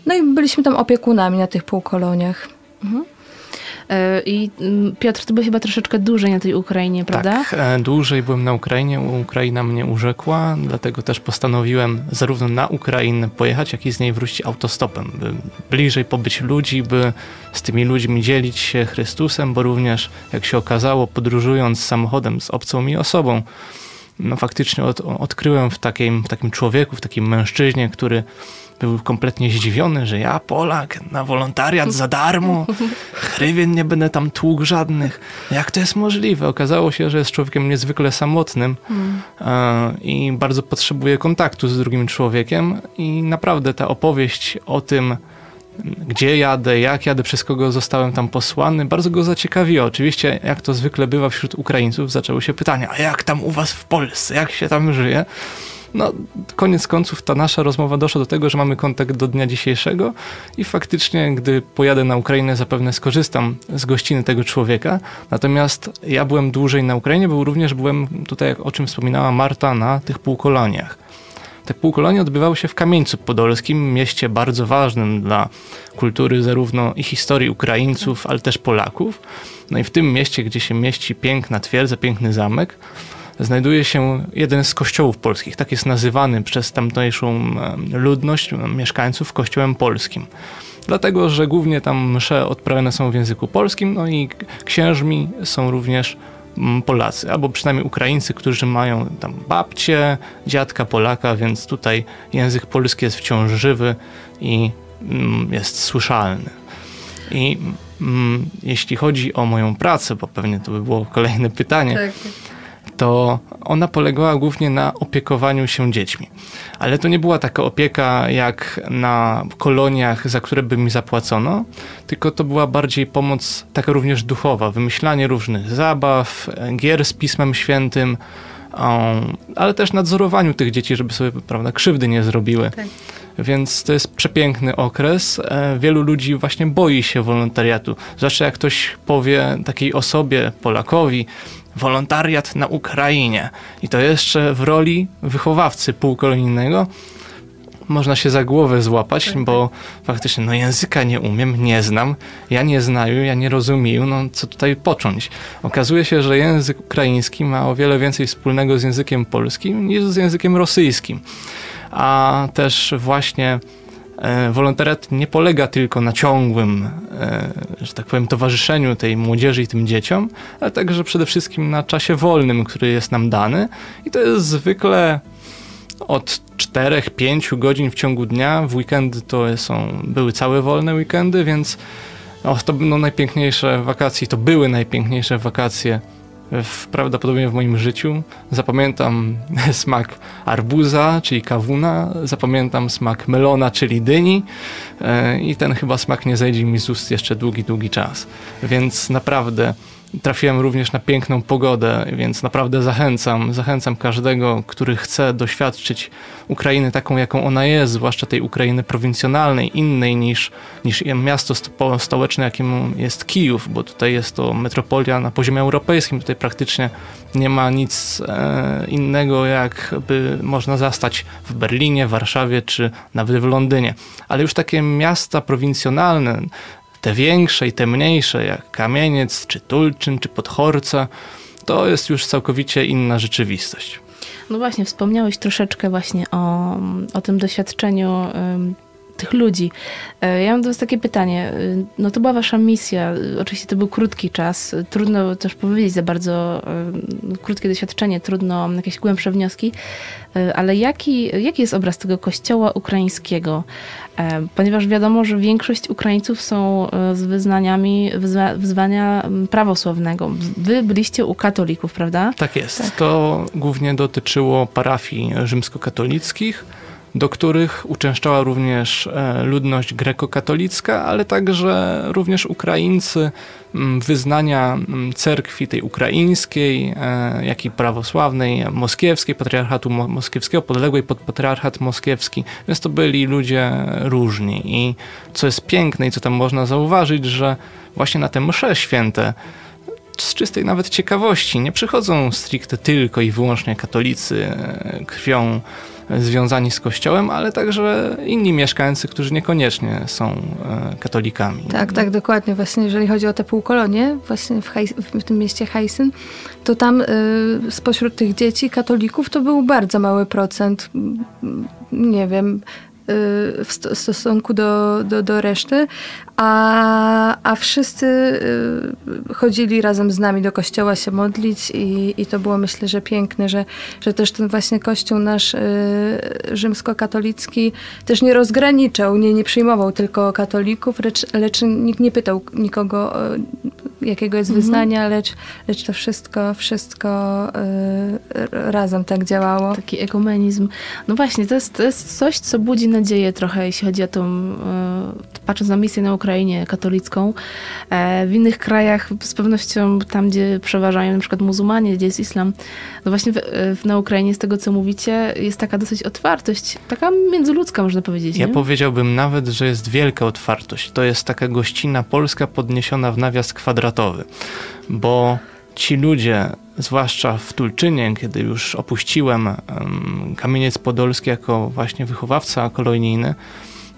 No i byliśmy tam opiekunami na tych półkoloniach. Mhm. E, I mm, Piotr, ty byłeś chyba troszeczkę dłużej na tej Ukrainie, prawda? Tak, e, dłużej byłem na Ukrainie. Ukraina mnie urzekła, dlatego też postanowiłem zarówno na Ukrainę pojechać, jak i z niej wrócić autostopem, by bliżej pobyć ludzi, by z tymi ludźmi dzielić się Chrystusem, bo również, jak się okazało, podróżując samochodem z obcą mi osobą, no faktycznie od, odkryłem w takim, w takim człowieku, w takim mężczyźnie, który był kompletnie zdziwiony, że ja, Polak, na wolontariat za darmo, hrywien nie będę tam tłukł żadnych. Jak to jest możliwe? Okazało się, że jest człowiekiem niezwykle samotnym i bardzo potrzebuje kontaktu z drugim człowiekiem i naprawdę ta opowieść o tym, gdzie jadę, jak jadę, przez kogo zostałem tam posłany, bardzo go zaciekawiło. Oczywiście, jak to zwykle bywa wśród Ukraińców, zaczęły się pytania, a jak tam u was w Polsce, jak się tam żyje? No, koniec końców ta nasza rozmowa doszła do tego, że mamy kontakt do dnia dzisiejszego i faktycznie, gdy pojadę na Ukrainę, zapewne skorzystam z gościny tego człowieka. Natomiast ja byłem dłużej na Ukrainie, bo również byłem tutaj, o czym wspominała Marta, na tych półkoloniach. Te półkolonie odbywały się w Kamieńcu Podolskim, mieście bardzo ważnym dla kultury zarówno i historii Ukraińców, ale też Polaków. No i w tym mieście, gdzie się mieści piękna twierdza, piękny zamek, znajduje się jeden z kościołów polskich. Tak jest nazywany przez tamtejszą ludność mieszkańców kościołem polskim. Dlatego, że głównie tam msze odprawiane są w języku polskim, no i księżmi są również Polacy, albo przynajmniej Ukraińcy, którzy mają tam babcie, dziadka Polaka, więc tutaj język polski jest wciąż żywy i jest słyszalny. I mm, jeśli chodzi o moją pracę, bo pewnie to by było kolejne pytanie, tak to ona polegała głównie na opiekowaniu się dziećmi. Ale to nie była taka opieka jak na koloniach, za które by mi zapłacono, tylko to była bardziej pomoc taka również duchowa, wymyślanie różnych zabaw, gier z Pismem Świętym, ale też nadzorowaniu tych dzieci, żeby sobie prawda, krzywdy nie zrobiły. Tak. Więc to jest przepiękny okres. E, wielu ludzi właśnie boi się wolontariatu. Zwłaszcza jak ktoś powie takiej osobie, Polakowi, wolontariat na Ukrainie i to jeszcze w roli wychowawcy półkolonijnego, można się za głowę złapać, tak, bo tak. faktycznie no języka nie umiem, nie znam, ja nie znaję, ja nie rozumiem, no co tutaj począć. Okazuje się, że język ukraiński ma o wiele więcej wspólnego z językiem polskim niż z językiem rosyjskim. A też właśnie wolontariat nie polega tylko na ciągłym, e, że tak powiem, towarzyszeniu tej młodzieży i tym dzieciom, ale także przede wszystkim na czasie wolnym, który jest nam dany. I to jest zwykle od 4-5 godzin w ciągu dnia. W weekendy to są, były całe wolne weekendy, więc no, to będą najpiękniejsze wakacje. To były najpiękniejsze wakacje w, prawdopodobnie w moim życiu. Zapamiętam <laughs> smak arbuza, czyli kawuna, zapamiętam smak melona, czyli dyni e, i ten chyba smak nie zejdzie mi z ust jeszcze długi, długi czas. Więc naprawdę trafiłem również na piękną pogodę, więc naprawdę zachęcam, zachęcam każdego, który chce doświadczyć Ukrainy taką, jaką ona jest, zwłaszcza tej Ukrainy prowincjonalnej, innej niż, niż miasto stołeczne, jakim jest Kijów, bo tutaj jest to metropolia na poziomie europejskim, tutaj praktycznie nie ma nic e, innego, jakby można zastać w Berlinie, Warszawie czy nawet w Londynie. Ale już takie miasta prowincjonalne, te większe i te mniejsze, jak Kamieniec, czy Tulczyn, czy Podchorca, to jest już całkowicie inna rzeczywistość. No właśnie, wspomniałeś troszeczkę właśnie o, o tym doświadczeniu tych ludzi. E, ja mam do Was takie pytanie. E, no to była Wasza misja. Oczywiście to był krótki czas. Trudno też powiedzieć za bardzo no, krótkie doświadczenie, trudno jakieś głębsze wnioski. Ale jaki, jaki jest obraz tego kościoła ukraińskiego? Ponieważ wiadomo, że większość Ukraińców są z wyznaniami, wyzwania prawosławnego. Wy byliście u katolików, prawda? Tak jest. Tak. To głównie dotyczyło parafii rzymskokatolickich do których uczęszczała również e, ludność grekokatolicka, ale także również Ukraińcy wyznania cerkwi tej ukraińskiej, e, jak i prawosławnej, moskiewskiej, patriarchatu moskiewskiego, podległej pod patriarchat moskiewski. Więc to byli ludzie różni. I co jest piękne i co tam można zauważyć, że właśnie na te msze święte z czystej nawet ciekawości nie przychodzą stricte tylko i wyłącznie katolicy e, krwią związani z Kościołem, ale także inni mieszkańcy, którzy niekoniecznie są e, katolikami. Tak, tak, dokładnie. Właśnie jeżeli chodzi o te półkolonie, właśnie w, w tym mieście Hajsyn, to tam y, spośród tych dzieci katolików to był bardzo mały procent. Nie wiem, w stosunku do, do, do reszty, a, a wszyscy y, chodzili razem z nami do kościoła się modlić i, i to było myślę, że piękne, że, że też ten właśnie kościół nasz y, rzymskokatolicki też nie rozgraniczał, nie, nie przyjmował tylko katolików, lecz, lecz nikt nie pytał nikogo jakiego jest mhm. wyznania, lecz, lecz to wszystko, wszystko y, razem tak działało. Taki ekumenizm. No właśnie, to jest, to jest coś, co budzi nadzieję trochę, jeśli chodzi o tą, y, patrząc na misję na Ukrainie katolicką. E, w innych krajach z pewnością tam, gdzie przeważają na przykład muzułmanie, gdzie jest islam, no właśnie w, w, na Ukrainie, z tego co mówicie, jest taka dosyć otwartość, taka międzyludzka można powiedzieć. Ja nie? powiedziałbym nawet, że jest wielka otwartość. To jest taka gościna polska podniesiona w nawias kwadratowy, bo ci ludzie, zwłaszcza w Tulczynie, kiedy już opuściłem Kamieniec Podolski jako właśnie wychowawca kolonijny,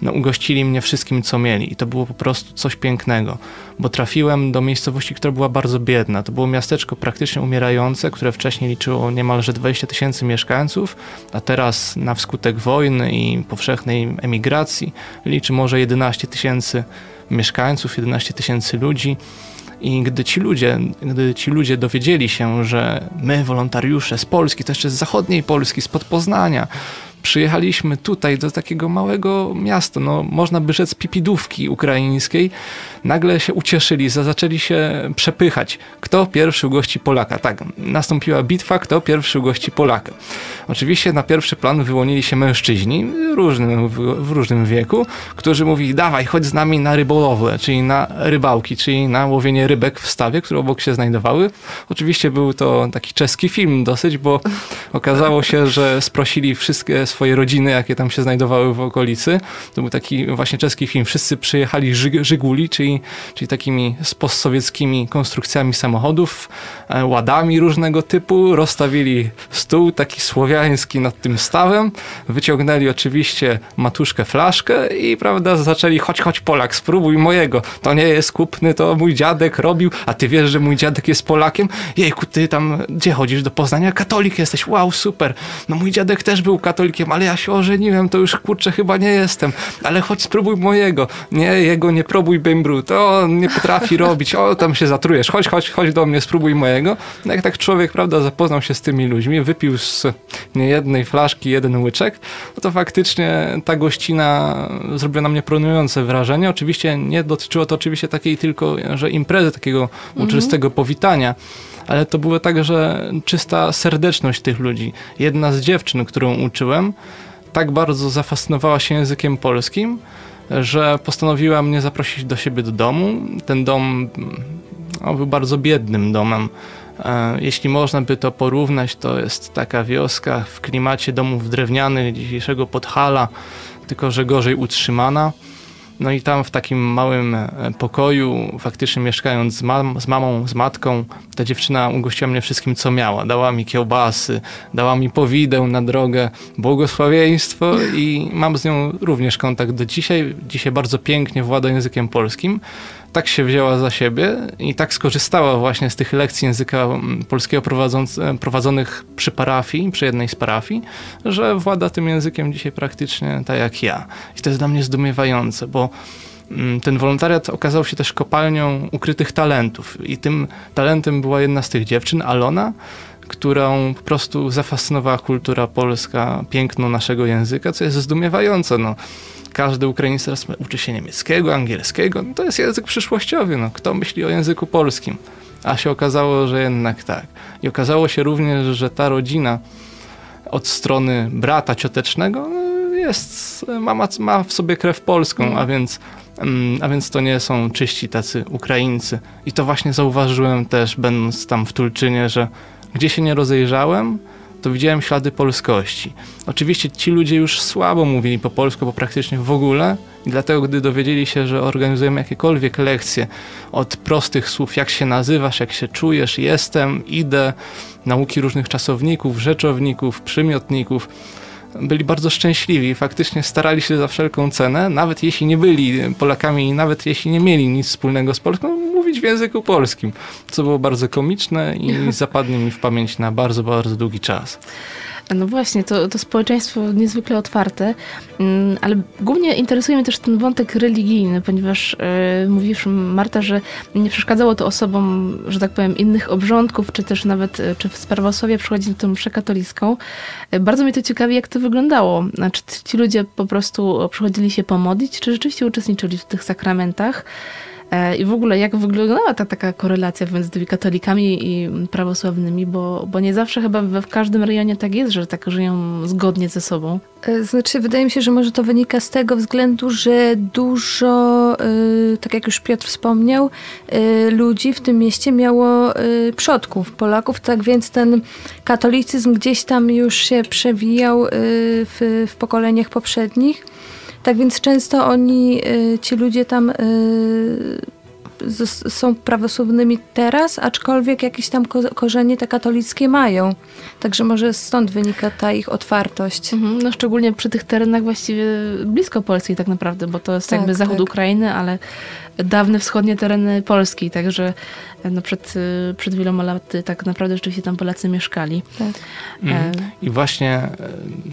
no, ugościli mnie wszystkim, co mieli. I to było po prostu coś pięknego, bo trafiłem do miejscowości, która była bardzo biedna. To było miasteczko praktycznie umierające, które wcześniej liczyło niemalże 20 tysięcy mieszkańców, a teraz na wskutek wojny i powszechnej emigracji liczy może 11 tysięcy mieszkańców, 11 tysięcy ludzi. I gdy ci ludzie, gdy ci ludzie dowiedzieli się, że my, wolontariusze z Polski, to jeszcze z zachodniej Polski, spod Poznania, przyjechaliśmy tutaj do takiego małego miasta, no można by rzec pipidówki ukraińskiej, nagle się ucieszyli, zaczęli się przepychać. Kto pierwszy gości Polaka? Tak, nastąpiła bitwa, kto pierwszy gości Polaka. Oczywiście na pierwszy plan wyłonili się mężczyźni różnym, w różnym wieku, którzy mówili, dawaj, chodź z nami na rybołowę, czyli na rybałki, czyli na łowienie rybek w stawie, które obok się znajdowały. Oczywiście był to taki czeski film dosyć, bo okazało się, że sprosili wszystkie swoje rodziny, jakie tam się znajdowały w okolicy. To był taki właśnie czeski film. Wszyscy przyjechali Żyg Żyguli, czyli, czyli takimi postsowieckimi konstrukcjami samochodów, e, ładami różnego typu. Rozstawili stół taki słowiański nad tym stawem. Wyciągnęli oczywiście matuszkę, flaszkę i prawda, zaczęli chodź, chodź Polak, spróbuj mojego. To nie jest kupny, to mój dziadek robił, a ty wiesz, że mój dziadek jest Polakiem? Jejku, ty tam gdzie chodzisz do Poznania? Katolik jesteś, wow, super. No mój dziadek też był katolikiem, ale ja się ożeniłem, to już kurczę chyba nie jestem, ale chodź spróbuj mojego. Nie, jego nie próbuj to on nie potrafi <laughs> robić, o tam się zatrujesz, chodź, chodź, chodź do mnie, spróbuj mojego. No jak tak człowiek, prawda, zapoznał się z tymi ludźmi, wypił z niejednej flaszki jeden łyczek, no to faktycznie ta gościna zrobiła na mnie pronujące wrażenie. Oczywiście nie dotyczyło to oczywiście takiej tylko, że imprezy, takiego uczystego powitania, ale to było także czysta serdeczność tych ludzi. Jedna z dziewczyn, którą uczyłem, tak bardzo zafascynowała się językiem polskim, że postanowiła mnie zaprosić do siebie do domu. Ten dom no, był bardzo biednym domem. E, jeśli można by to porównać, to jest taka wioska w klimacie domów drewnianych dzisiejszego Podhala, tylko że gorzej utrzymana. No i tam w takim małym e, pokoju, faktycznie mieszkając z, mam, z mamą, z matką, ta dziewczyna ugościła mnie wszystkim, co miała. Dała mi kiełbasy, dała mi powidę na drogę, błogosławieństwo i mam z nią również kontakt do dzisiaj. Dzisiaj bardzo pięknie włada językiem polskim. Tak się wzięła za siebie i tak skorzystała właśnie z tych lekcji języka mm, polskiego prowadzonych przy parafii, przy jednej z parafii, że włada tym językiem dzisiaj praktycznie tak jak ja. I to jest dla mnie zdumiewające, bo mm, ten wolontariat okazał się też kopalnią ukrytych talentów. I tym talentem była jedna z tych dziewczyn, Alona, którą po prostu zafascynowała kultura polska, piękno naszego języka, co jest zdumiewające. No każdy Ukrainiec teraz uczy się niemieckiego, angielskiego. No to jest język przyszłościowy. No, kto myśli o języku polskim? A się okazało, że jednak tak. I okazało się również, że ta rodzina od strony brata ciotecznego no, jest, ma, ma w sobie krew polską, a więc, mm, a więc to nie są czyści tacy Ukraińcy. I to właśnie zauważyłem też, będąc tam w Tulczynie, że gdzie się nie rozejrzałem, to widziałem ślady polskości. Oczywiście ci ludzie już słabo mówili po polsku, bo praktycznie w ogóle. I dlatego, gdy dowiedzieli się, że organizujemy jakiekolwiek lekcje od prostych słów, jak się nazywasz, jak się czujesz, jestem, idę, nauki różnych czasowników, rzeczowników, przymiotników, byli bardzo szczęśliwi. Faktycznie starali się za wszelką cenę, nawet jeśli nie byli Polakami i nawet jeśli nie mieli nic wspólnego z Polską, mówić w języku polskim, co było bardzo komiczne i <laughs> zapadnie mi w pamięć na bardzo, bardzo długi czas. No właśnie, to, to społeczeństwo niezwykle otwarte, mm, ale głównie interesuje mnie też ten wątek religijny, ponieważ yy, mówisz Marta, że nie przeszkadzało to osobom, że tak powiem, innych obrządków, czy też nawet, e, czy z prawosławia przychodzi na tę mszę katolicką. Yy, bardzo mnie to ciekawi, jak to wyglądało. Znaczy, ci ludzie po prostu przychodzili się pomodlić, czy rzeczywiście uczestniczyli w tych sakramentach? E, I w ogóle jak wyglądała ta taka korelacja między katolikami i prawosławnymi, bo, bo nie zawsze chyba w każdym rejonie tak jest, że tak żyją zgodnie ze sobą. E, znaczy, wydaje mi się, że może to wynika z tego względu, że dużo, e, tak jak już Piotr wspomniał, ludzi w tym mieście miało przodków, Polaków, tak więc ten katolicyzm gdzieś tam już się przewijał w, w pokoleniach poprzednich. Tak więc często oni, y, ci ludzie tam y, są prawosławnymi teraz, aczkolwiek jakieś tam korzenie te katolickie mają. Także może stąd wynika ta ich otwartość. Mhm, no szczególnie przy tych terenach właściwie blisko Polski tak naprawdę, bo to jest tak, jakby zachód tak. Ukrainy, ale dawne wschodnie tereny Polski, także no przed, przed wieloma laty tak naprawdę rzeczywiście tam Polacy mieszkali. Tak. Mm. I właśnie e,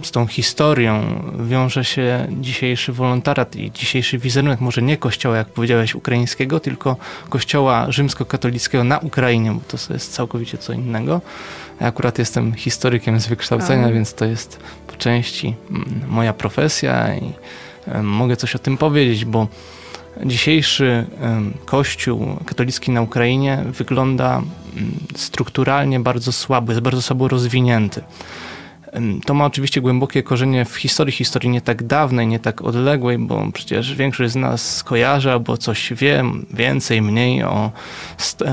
z tą historią wiąże się dzisiejszy wolontariat i dzisiejszy wizerunek, może nie kościoła, jak powiedziałeś, ukraińskiego, tylko kościoła rzymskokatolickiego na Ukrainie, bo to jest całkowicie co innego. Ja akurat jestem historykiem z wykształcenia, A. więc to jest po części mm, moja profesja i e, mogę coś o tym powiedzieć, bo Dzisiejszy kościół katolicki na Ukrainie wygląda strukturalnie bardzo słabo, jest bardzo słabo rozwinięty. To ma oczywiście głębokie korzenie w historii, historii nie tak dawnej, nie tak odległej, bo przecież większość z nas kojarzy albo coś wie więcej, mniej o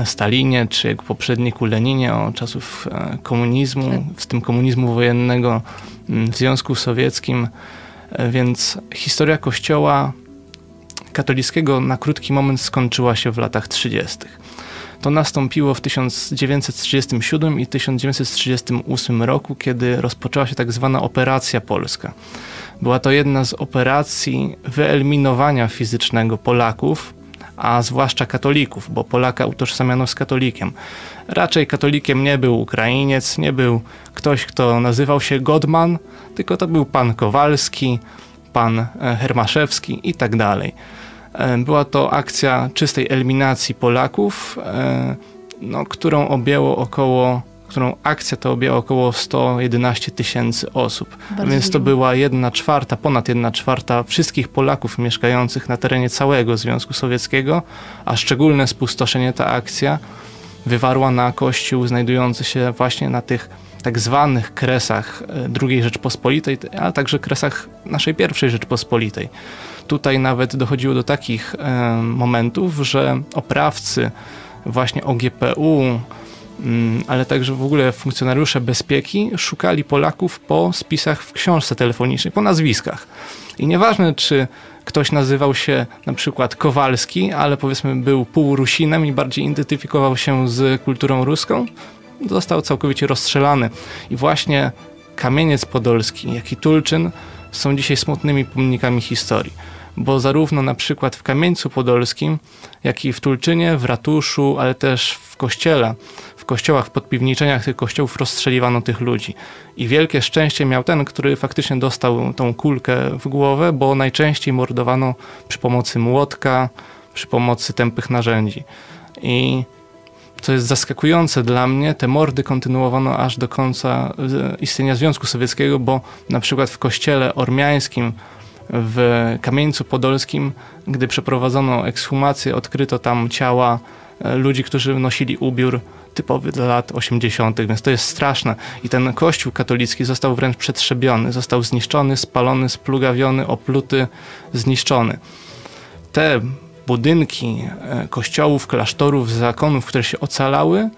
Stalinie czy jego poprzedniku Leninie, o czasów e, komunizmu, w tym komunizmu wojennego w Związku Sowieckim. E, więc historia Kościoła katolickiego na krótki moment skończyła się w latach 30. To nastąpiło w 1937 i 1938 roku, kiedy rozpoczęła się tak zwana Operacja Polska. Była to jedna z operacji wyeliminowania fizycznego Polaków, a zwłaszcza katolików, bo Polaka utożsamiano z katolikiem. Raczej katolikiem nie był Ukrainiec, nie był ktoś, kto nazywał się Godman, tylko to był pan Kowalski, pan e, Hermaszewski i tak dalej. E, była to akcja czystej eliminacji Polaków, e, no, którą objęło około którą akcja to objęła około 111 tysięcy osób. Bardzo Więc to była jedna czwarta, ponad jedna czwarta wszystkich Polaków mieszkających na terenie całego Związku Sowieckiego, a szczególne spustoszenie ta akcja wywarła na Kościół znajdujący się właśnie na tych tak zwanych kresach e, II Rzeczpospolitej, ale także kresach naszej pierwszej Rzeczpospolitej. Tutaj nawet dochodziło do takich e, momentów, że oprawcy właśnie OGPU, mm, ale także w ogóle funkcjonariusze bezpieki szukali Polaków po spisach w książce telefonicznej, po nazwiskach. I nieważne, czy ktoś nazywał się na przykład Kowalski, ale powiedzmy był półrusinem i bardziej identyfikował się z kulturą ruską, został całkowicie rozstrzelany. I właśnie Kamieniec Podolski, jak i Tulczyn są dzisiaj smutnymi pomnikami historii bo zarówno na przykład w Kamieńcu Podolskim, jak i w Tulczynie, w ratuszu, ale też w kościele, w kościołach, w podpiwniczeniach tych kościołów rozstrzeliwano tych ludzi. I wielkie szczęście miał ten, który faktycznie dostał tą kulkę w głowę, bo najczęściej mordowano przy pomocy młotka, przy pomocy tępych narzędzi. I co jest zaskakujące dla mnie, te mordy kontynuowano aż do końca e, istnienia Związku Sowieckiego, bo na przykład w kościele ormiańskim w Kamieńcu Podolskim, gdy przeprowadzono ekshumację, odkryto tam ciała e, ludzi, którzy nosili ubiór typowy dla lat 80., więc to jest straszne. I ten kościół katolicki został wręcz przetrzebiony, został zniszczony, spalony, splugawiony, opluty, zniszczony. Te budynki e, kościołów, klasztorów, zakonów, które się ocalały,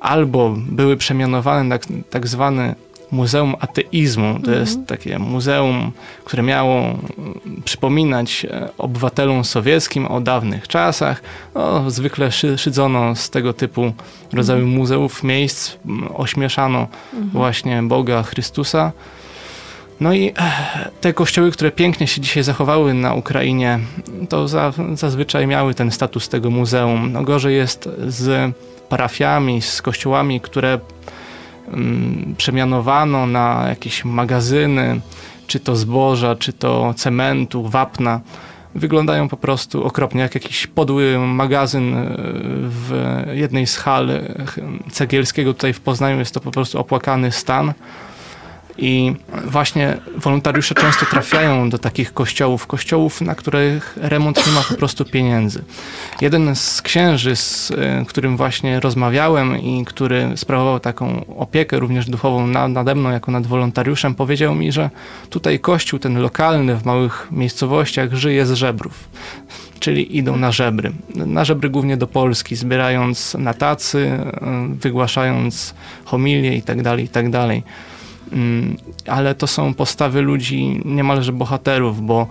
albo były przemianowane na tak zwany Muzeum Ateizmu. To mhm. jest takie muzeum, które miało przypominać e, obywatelom sowieckim o dawnych czasach. No, zwykle szydzono z tego typu rodzaju mhm. muzeów miejsc, ośmieszano mhm. właśnie Boga, Chrystusa. No i e, te kościoły, które pięknie się dzisiaj zachowały na Ukrainie, to za, zazwyczaj miały ten status tego muzeum. No gorzej jest z parafiami, z kościołami, które mm, przemianowano na jakieś magazyny, czy to zboża, czy to cementu, wapna. Wyglądają po prostu okropnie, jak jakiś podły magazyn e, w jednej z hal cegielskiego tutaj w Poznaniu. Jest to po prostu opłakany stan. I właśnie wolontariusze często trafiają do takich kościołów, kościołów, na których remont nie ma po prostu pieniędzy. Jeden z księży, z e, którym właśnie rozmawiałem i który sprawował taką opiekę również duchową nade mną jako nad wolontariuszem, powiedział mi, że tutaj kościół ten lokalny w małych miejscowościach żyje z żebrów czyli idą na żebry. Na żebry głównie do Polski, zbierając na tacy, e, wygłaszając homilie itd., tak itd. Mm, ale to są postawy ludzi niemalże bohaterów, bo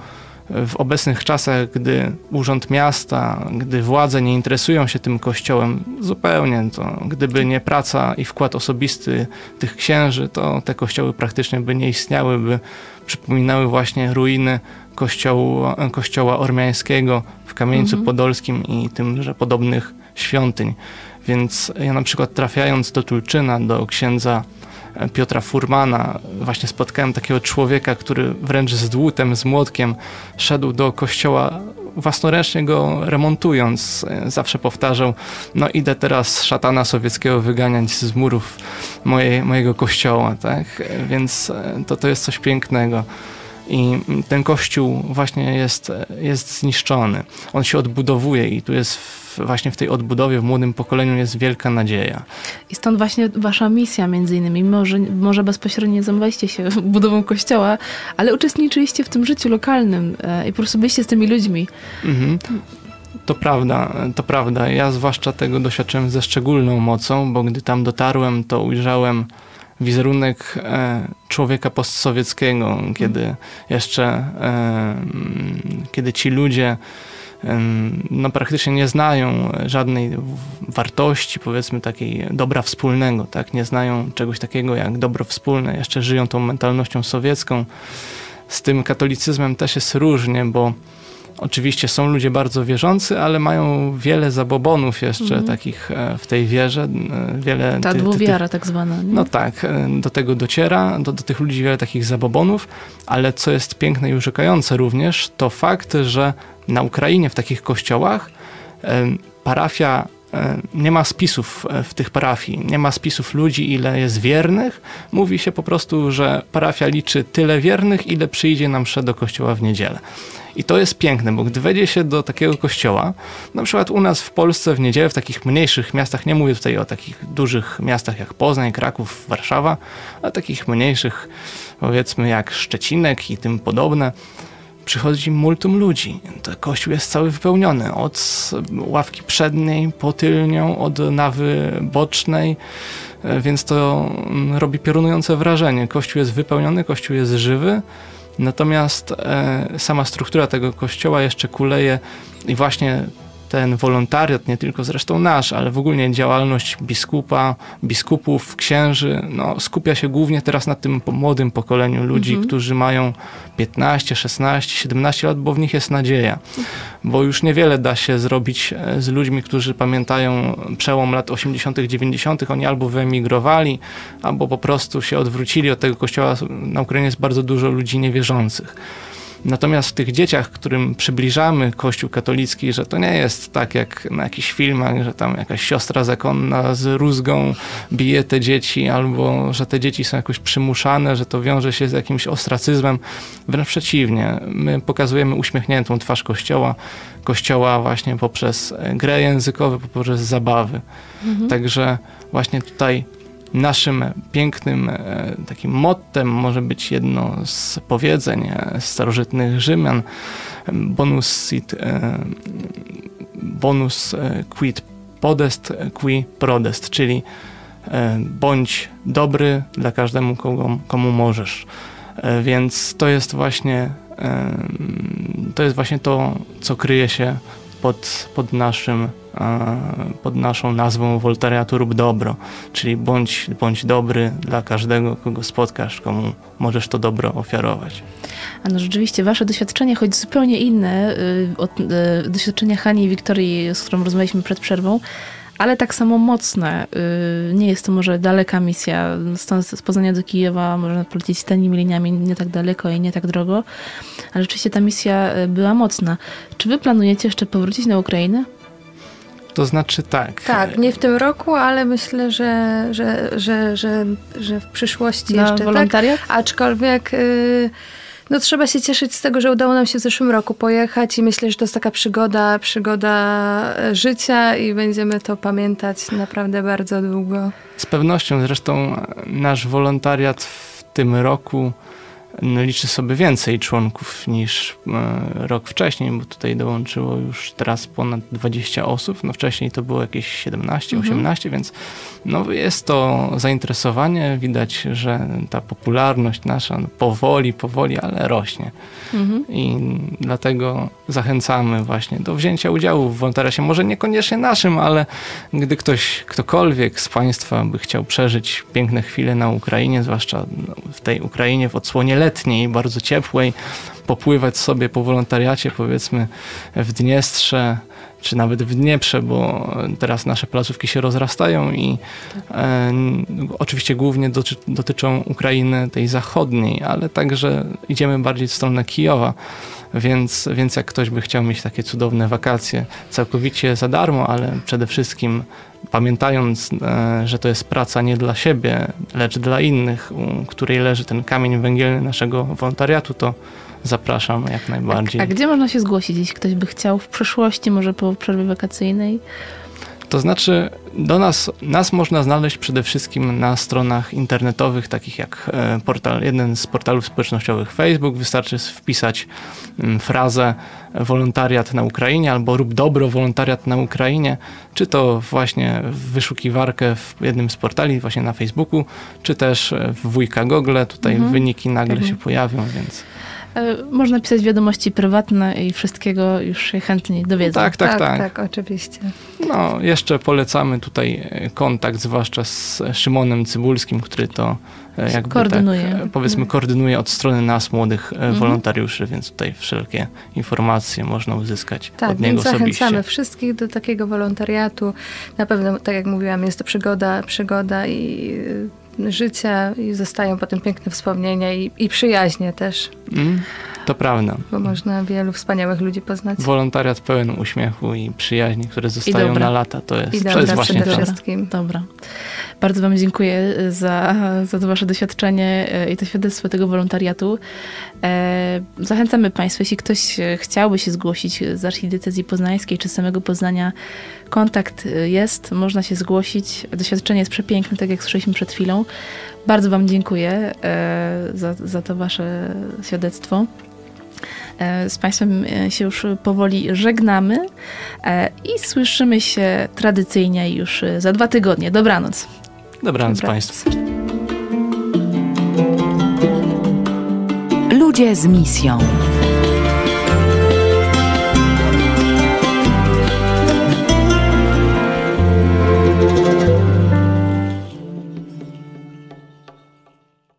w obecnych czasach, gdy urząd miasta, gdy władze nie interesują się tym kościołem zupełnie, to gdyby nie praca i wkład osobisty tych księży, to te kościoły praktycznie by nie istniały, by przypominały właśnie ruiny kościoła, kościoła ormiańskiego w Kamieńcu mhm. Podolskim i tymże podobnych świątyń. Więc ja na przykład trafiając do Tulczyna, do księdza Piotra Furmana. Właśnie spotkałem takiego człowieka, który wręcz z dłutem, z młotkiem szedł do kościoła własnoręcznie go remontując, zawsze powtarzał, no idę teraz szatana sowieckiego wyganiać z murów mojej, mojego kościoła, tak? Więc to, to jest coś pięknego. I ten kościół właśnie jest, jest zniszczony. On się odbudowuje i tu jest właśnie w tej odbudowie, w młodym pokoleniu jest wielka nadzieja. I stąd właśnie wasza misja między innymi. Może, może bezpośrednio nie zajmowaliście się <laughs> budową kościoła, ale uczestniczyliście w tym życiu lokalnym e, i po prostu byliście z tymi ludźmi. Mhm. To prawda, to prawda. Ja zwłaszcza tego doświadczyłem ze szczególną mocą, bo gdy tam dotarłem, to ujrzałem wizerunek e, człowieka postsowieckiego, kiedy jeszcze, e, kiedy ci ludzie no, praktycznie nie znają żadnej wartości, powiedzmy takiej dobra wspólnego, tak? Nie znają czegoś takiego jak dobro wspólne, jeszcze żyją tą mentalnością sowiecką. Z tym katolicyzmem też jest różnie, bo Oczywiście są ludzie bardzo wierzący, ale mają wiele zabobonów jeszcze mm. takich e, w tej wierze. E, wiele Ta ty, dwuwiara ty, tak zwana. Nie? No tak, e, do tego dociera, do, do tych ludzi wiele takich zabobonów, ale co jest piękne i urzekające również, to fakt, że na Ukrainie w takich kościołach parafia nie ma spisów w tych parafii, nie ma spisów ludzi, ile jest wiernych. Mówi się po prostu, że parafia liczy tyle wiernych, ile przyjdzie nam mszę do kościoła w niedzielę. I to jest piękne, bo gdy wejdzie się do takiego kościoła, na przykład u nas w Polsce w niedzielę, w takich mniejszych miastach, nie mówię tutaj o takich dużych miastach jak Poznań, Kraków, Warszawa, ale takich mniejszych, powiedzmy jak Szczecinek i tym podobne, przychodzi multum ludzi. To kościół jest cały wypełniony. Od ławki przedniej, po tylnią, od nawy bocznej, więc to mm, robi piorunujące wrażenie. Kościół jest wypełniony, kościół jest żywy. Natomiast e, sama struktura tego kościoła jeszcze kuleje i właśnie ten wolontariat, nie tylko zresztą nasz, ale w ogóle działalność biskupa, biskupów, księży, no, skupia się głównie teraz na tym młodym pokoleniu ludzi, mhm. którzy mają 15, 16, 17 lat, bo w nich jest nadzieja. Bo już niewiele da się zrobić e, z ludźmi, którzy pamiętają przełom lat 80., 90., oni albo wyemigrowali, albo po prostu się odwrócili od tego kościoła. Na Ukrainie jest bardzo dużo ludzi niewierzących. Natomiast w tych dzieciach, którym przybliżamy Kościół katolicki, że to nie jest tak jak na jakichś filmach, że tam jakaś siostra zakonna z rózgą bije te dzieci, albo że te dzieci są jakoś przymuszane, że to wiąże się z jakimś ostracyzmem. Wręcz przeciwnie, my pokazujemy uśmiechniętą twarz Kościoła, Kościoła właśnie poprzez grę językową, poprzez zabawy. Mhm. Także właśnie tutaj Naszym pięknym e, takim mottem może być jedno z powiedzeń e, starożytnych Rzymian bonus sit, e, bonus quid podest qui prodest, czyli bądź dobry dla każdemu, komu, komu możesz. Więc to jest właśnie to jest właśnie to, co kryje się pod, pod naszym pod naszą nazwą woltariatu rób dobro, czyli bądź, bądź dobry dla każdego, kogo spotkasz, komu możesz to dobro ofiarować. A no rzeczywiście, wasze doświadczenie, choć zupełnie inne y, od y, doświadczenia Hani i Wiktorii, z którą rozmawialiśmy przed przerwą, ale tak samo mocne. Y, nie jest to może daleka misja. Stąd z Poznania do Kijowa można polecieć tanimi liniami, nie tak daleko i nie tak drogo. Ale rzeczywiście ta misja była mocna. Czy wy planujecie jeszcze powrócić na Ukrainę? To znaczy tak. Tak, nie w tym roku, ale myślę, że, że, że, że, że w przyszłości Na jeszcze. Tak. wolontariat? Tak? Aczkolwiek y, no, trzeba się cieszyć z tego, że udało nam się w zeszłym roku pojechać i myślę, że to jest taka przygoda, przygoda życia i będziemy to pamiętać naprawdę bardzo długo. Z pewnością zresztą nasz wolontariat w tym roku liczy sobie więcej członków niż e, rok wcześniej, bo tutaj dołączyło już teraz ponad 20 osób. No wcześniej to było jakieś 17, 18, mhm. więc no jest to zainteresowanie. Widać, że ta popularność nasza no powoli, powoli, ale rośnie. Mhm. I dlatego zachęcamy właśnie do wzięcia udziału w wolontariacie. Może niekoniecznie naszym, ale gdy ktoś, ktokolwiek z Państwa by chciał przeżyć piękne chwile na Ukrainie, zwłaszcza w tej Ukrainie w odsłonie letniej, bardzo ciepłej, popływać sobie po wolontariacie, powiedzmy w Dniestrze, czy nawet w Dnieprze, bo teraz nasze placówki się rozrastają i e, oczywiście głównie doty dotyczą Ukrainy tej zachodniej, ale także idziemy bardziej w stronę Kijowa. Więc, więc jak ktoś by chciał mieć takie cudowne wakacje całkowicie za darmo, ale przede wszystkim pamiętając, e, że to jest praca nie dla siebie, lecz dla innych, u której leży ten kamień węgielny naszego wolontariatu, to zapraszam jak najbardziej. A, a gdzie można się zgłosić, jeśli ktoś by chciał w przyszłości, może po przerwie wakacyjnej? To znaczy, do nas, nas można znaleźć przede wszystkim na stronach internetowych, takich jak e, portal, jeden z portalów społecznościowych Facebook. Wystarczy wpisać mm, frazę wolontariat na Ukrainie albo rób dobro wolontariat na Ukrainie, czy to właśnie w wyszukiwarkę w jednym z portali, właśnie na Facebooku, czy też w wujka Google. Tutaj mhm. wyniki nagle mhm. się pojawią, więc. E, można pisać wiadomości prywatne i wszystkiego już się chętnie dowiedzą. Tak, tak, tak. Tak, tak oczywiście. No, jeszcze polecamy tutaj e, kontakt, zwłaszcza z Szymonem Cybulskim, który to e, jakby koordynuje. Tak, powiedzmy mhm. koordynuje od strony nas, młodych mhm. wolontariuszy, więc tutaj wszelkie informacje można uzyskać tak, od niego więc zachęcamy wszystkich do takiego wolontariatu. Na pewno, tak jak mówiłam, jest to przygoda, przygoda i życia i zostają potem piękne wspomnienia i, i przyjaźnie też. Mm, to prawda. Bo można wielu wspaniałych ludzi poznać. Wolontariat pełen uśmiechu i przyjaźni, które zostają na lata, to jest, I to jest właśnie przede wszystkim. Dobra. Bardzo Wam dziękuję za, za to Wasze doświadczenie e, i to świadectwo tego wolontariatu. E, zachęcamy Państwa, jeśli ktoś chciałby się zgłosić z Archidiecezji Poznańskiej czy z samego Poznania, kontakt jest, można się zgłosić. Doświadczenie jest przepiękne, tak jak słyszeliśmy przed chwilą. Bardzo Wam dziękuję e, za, za to Wasze świadectwo. Z Państwem się już powoli żegnamy i słyszymy się tradycyjnie już za dwa tygodnie. Dobranoc. Dobranoc, Dobranoc. Państwu. Ludzie z misją.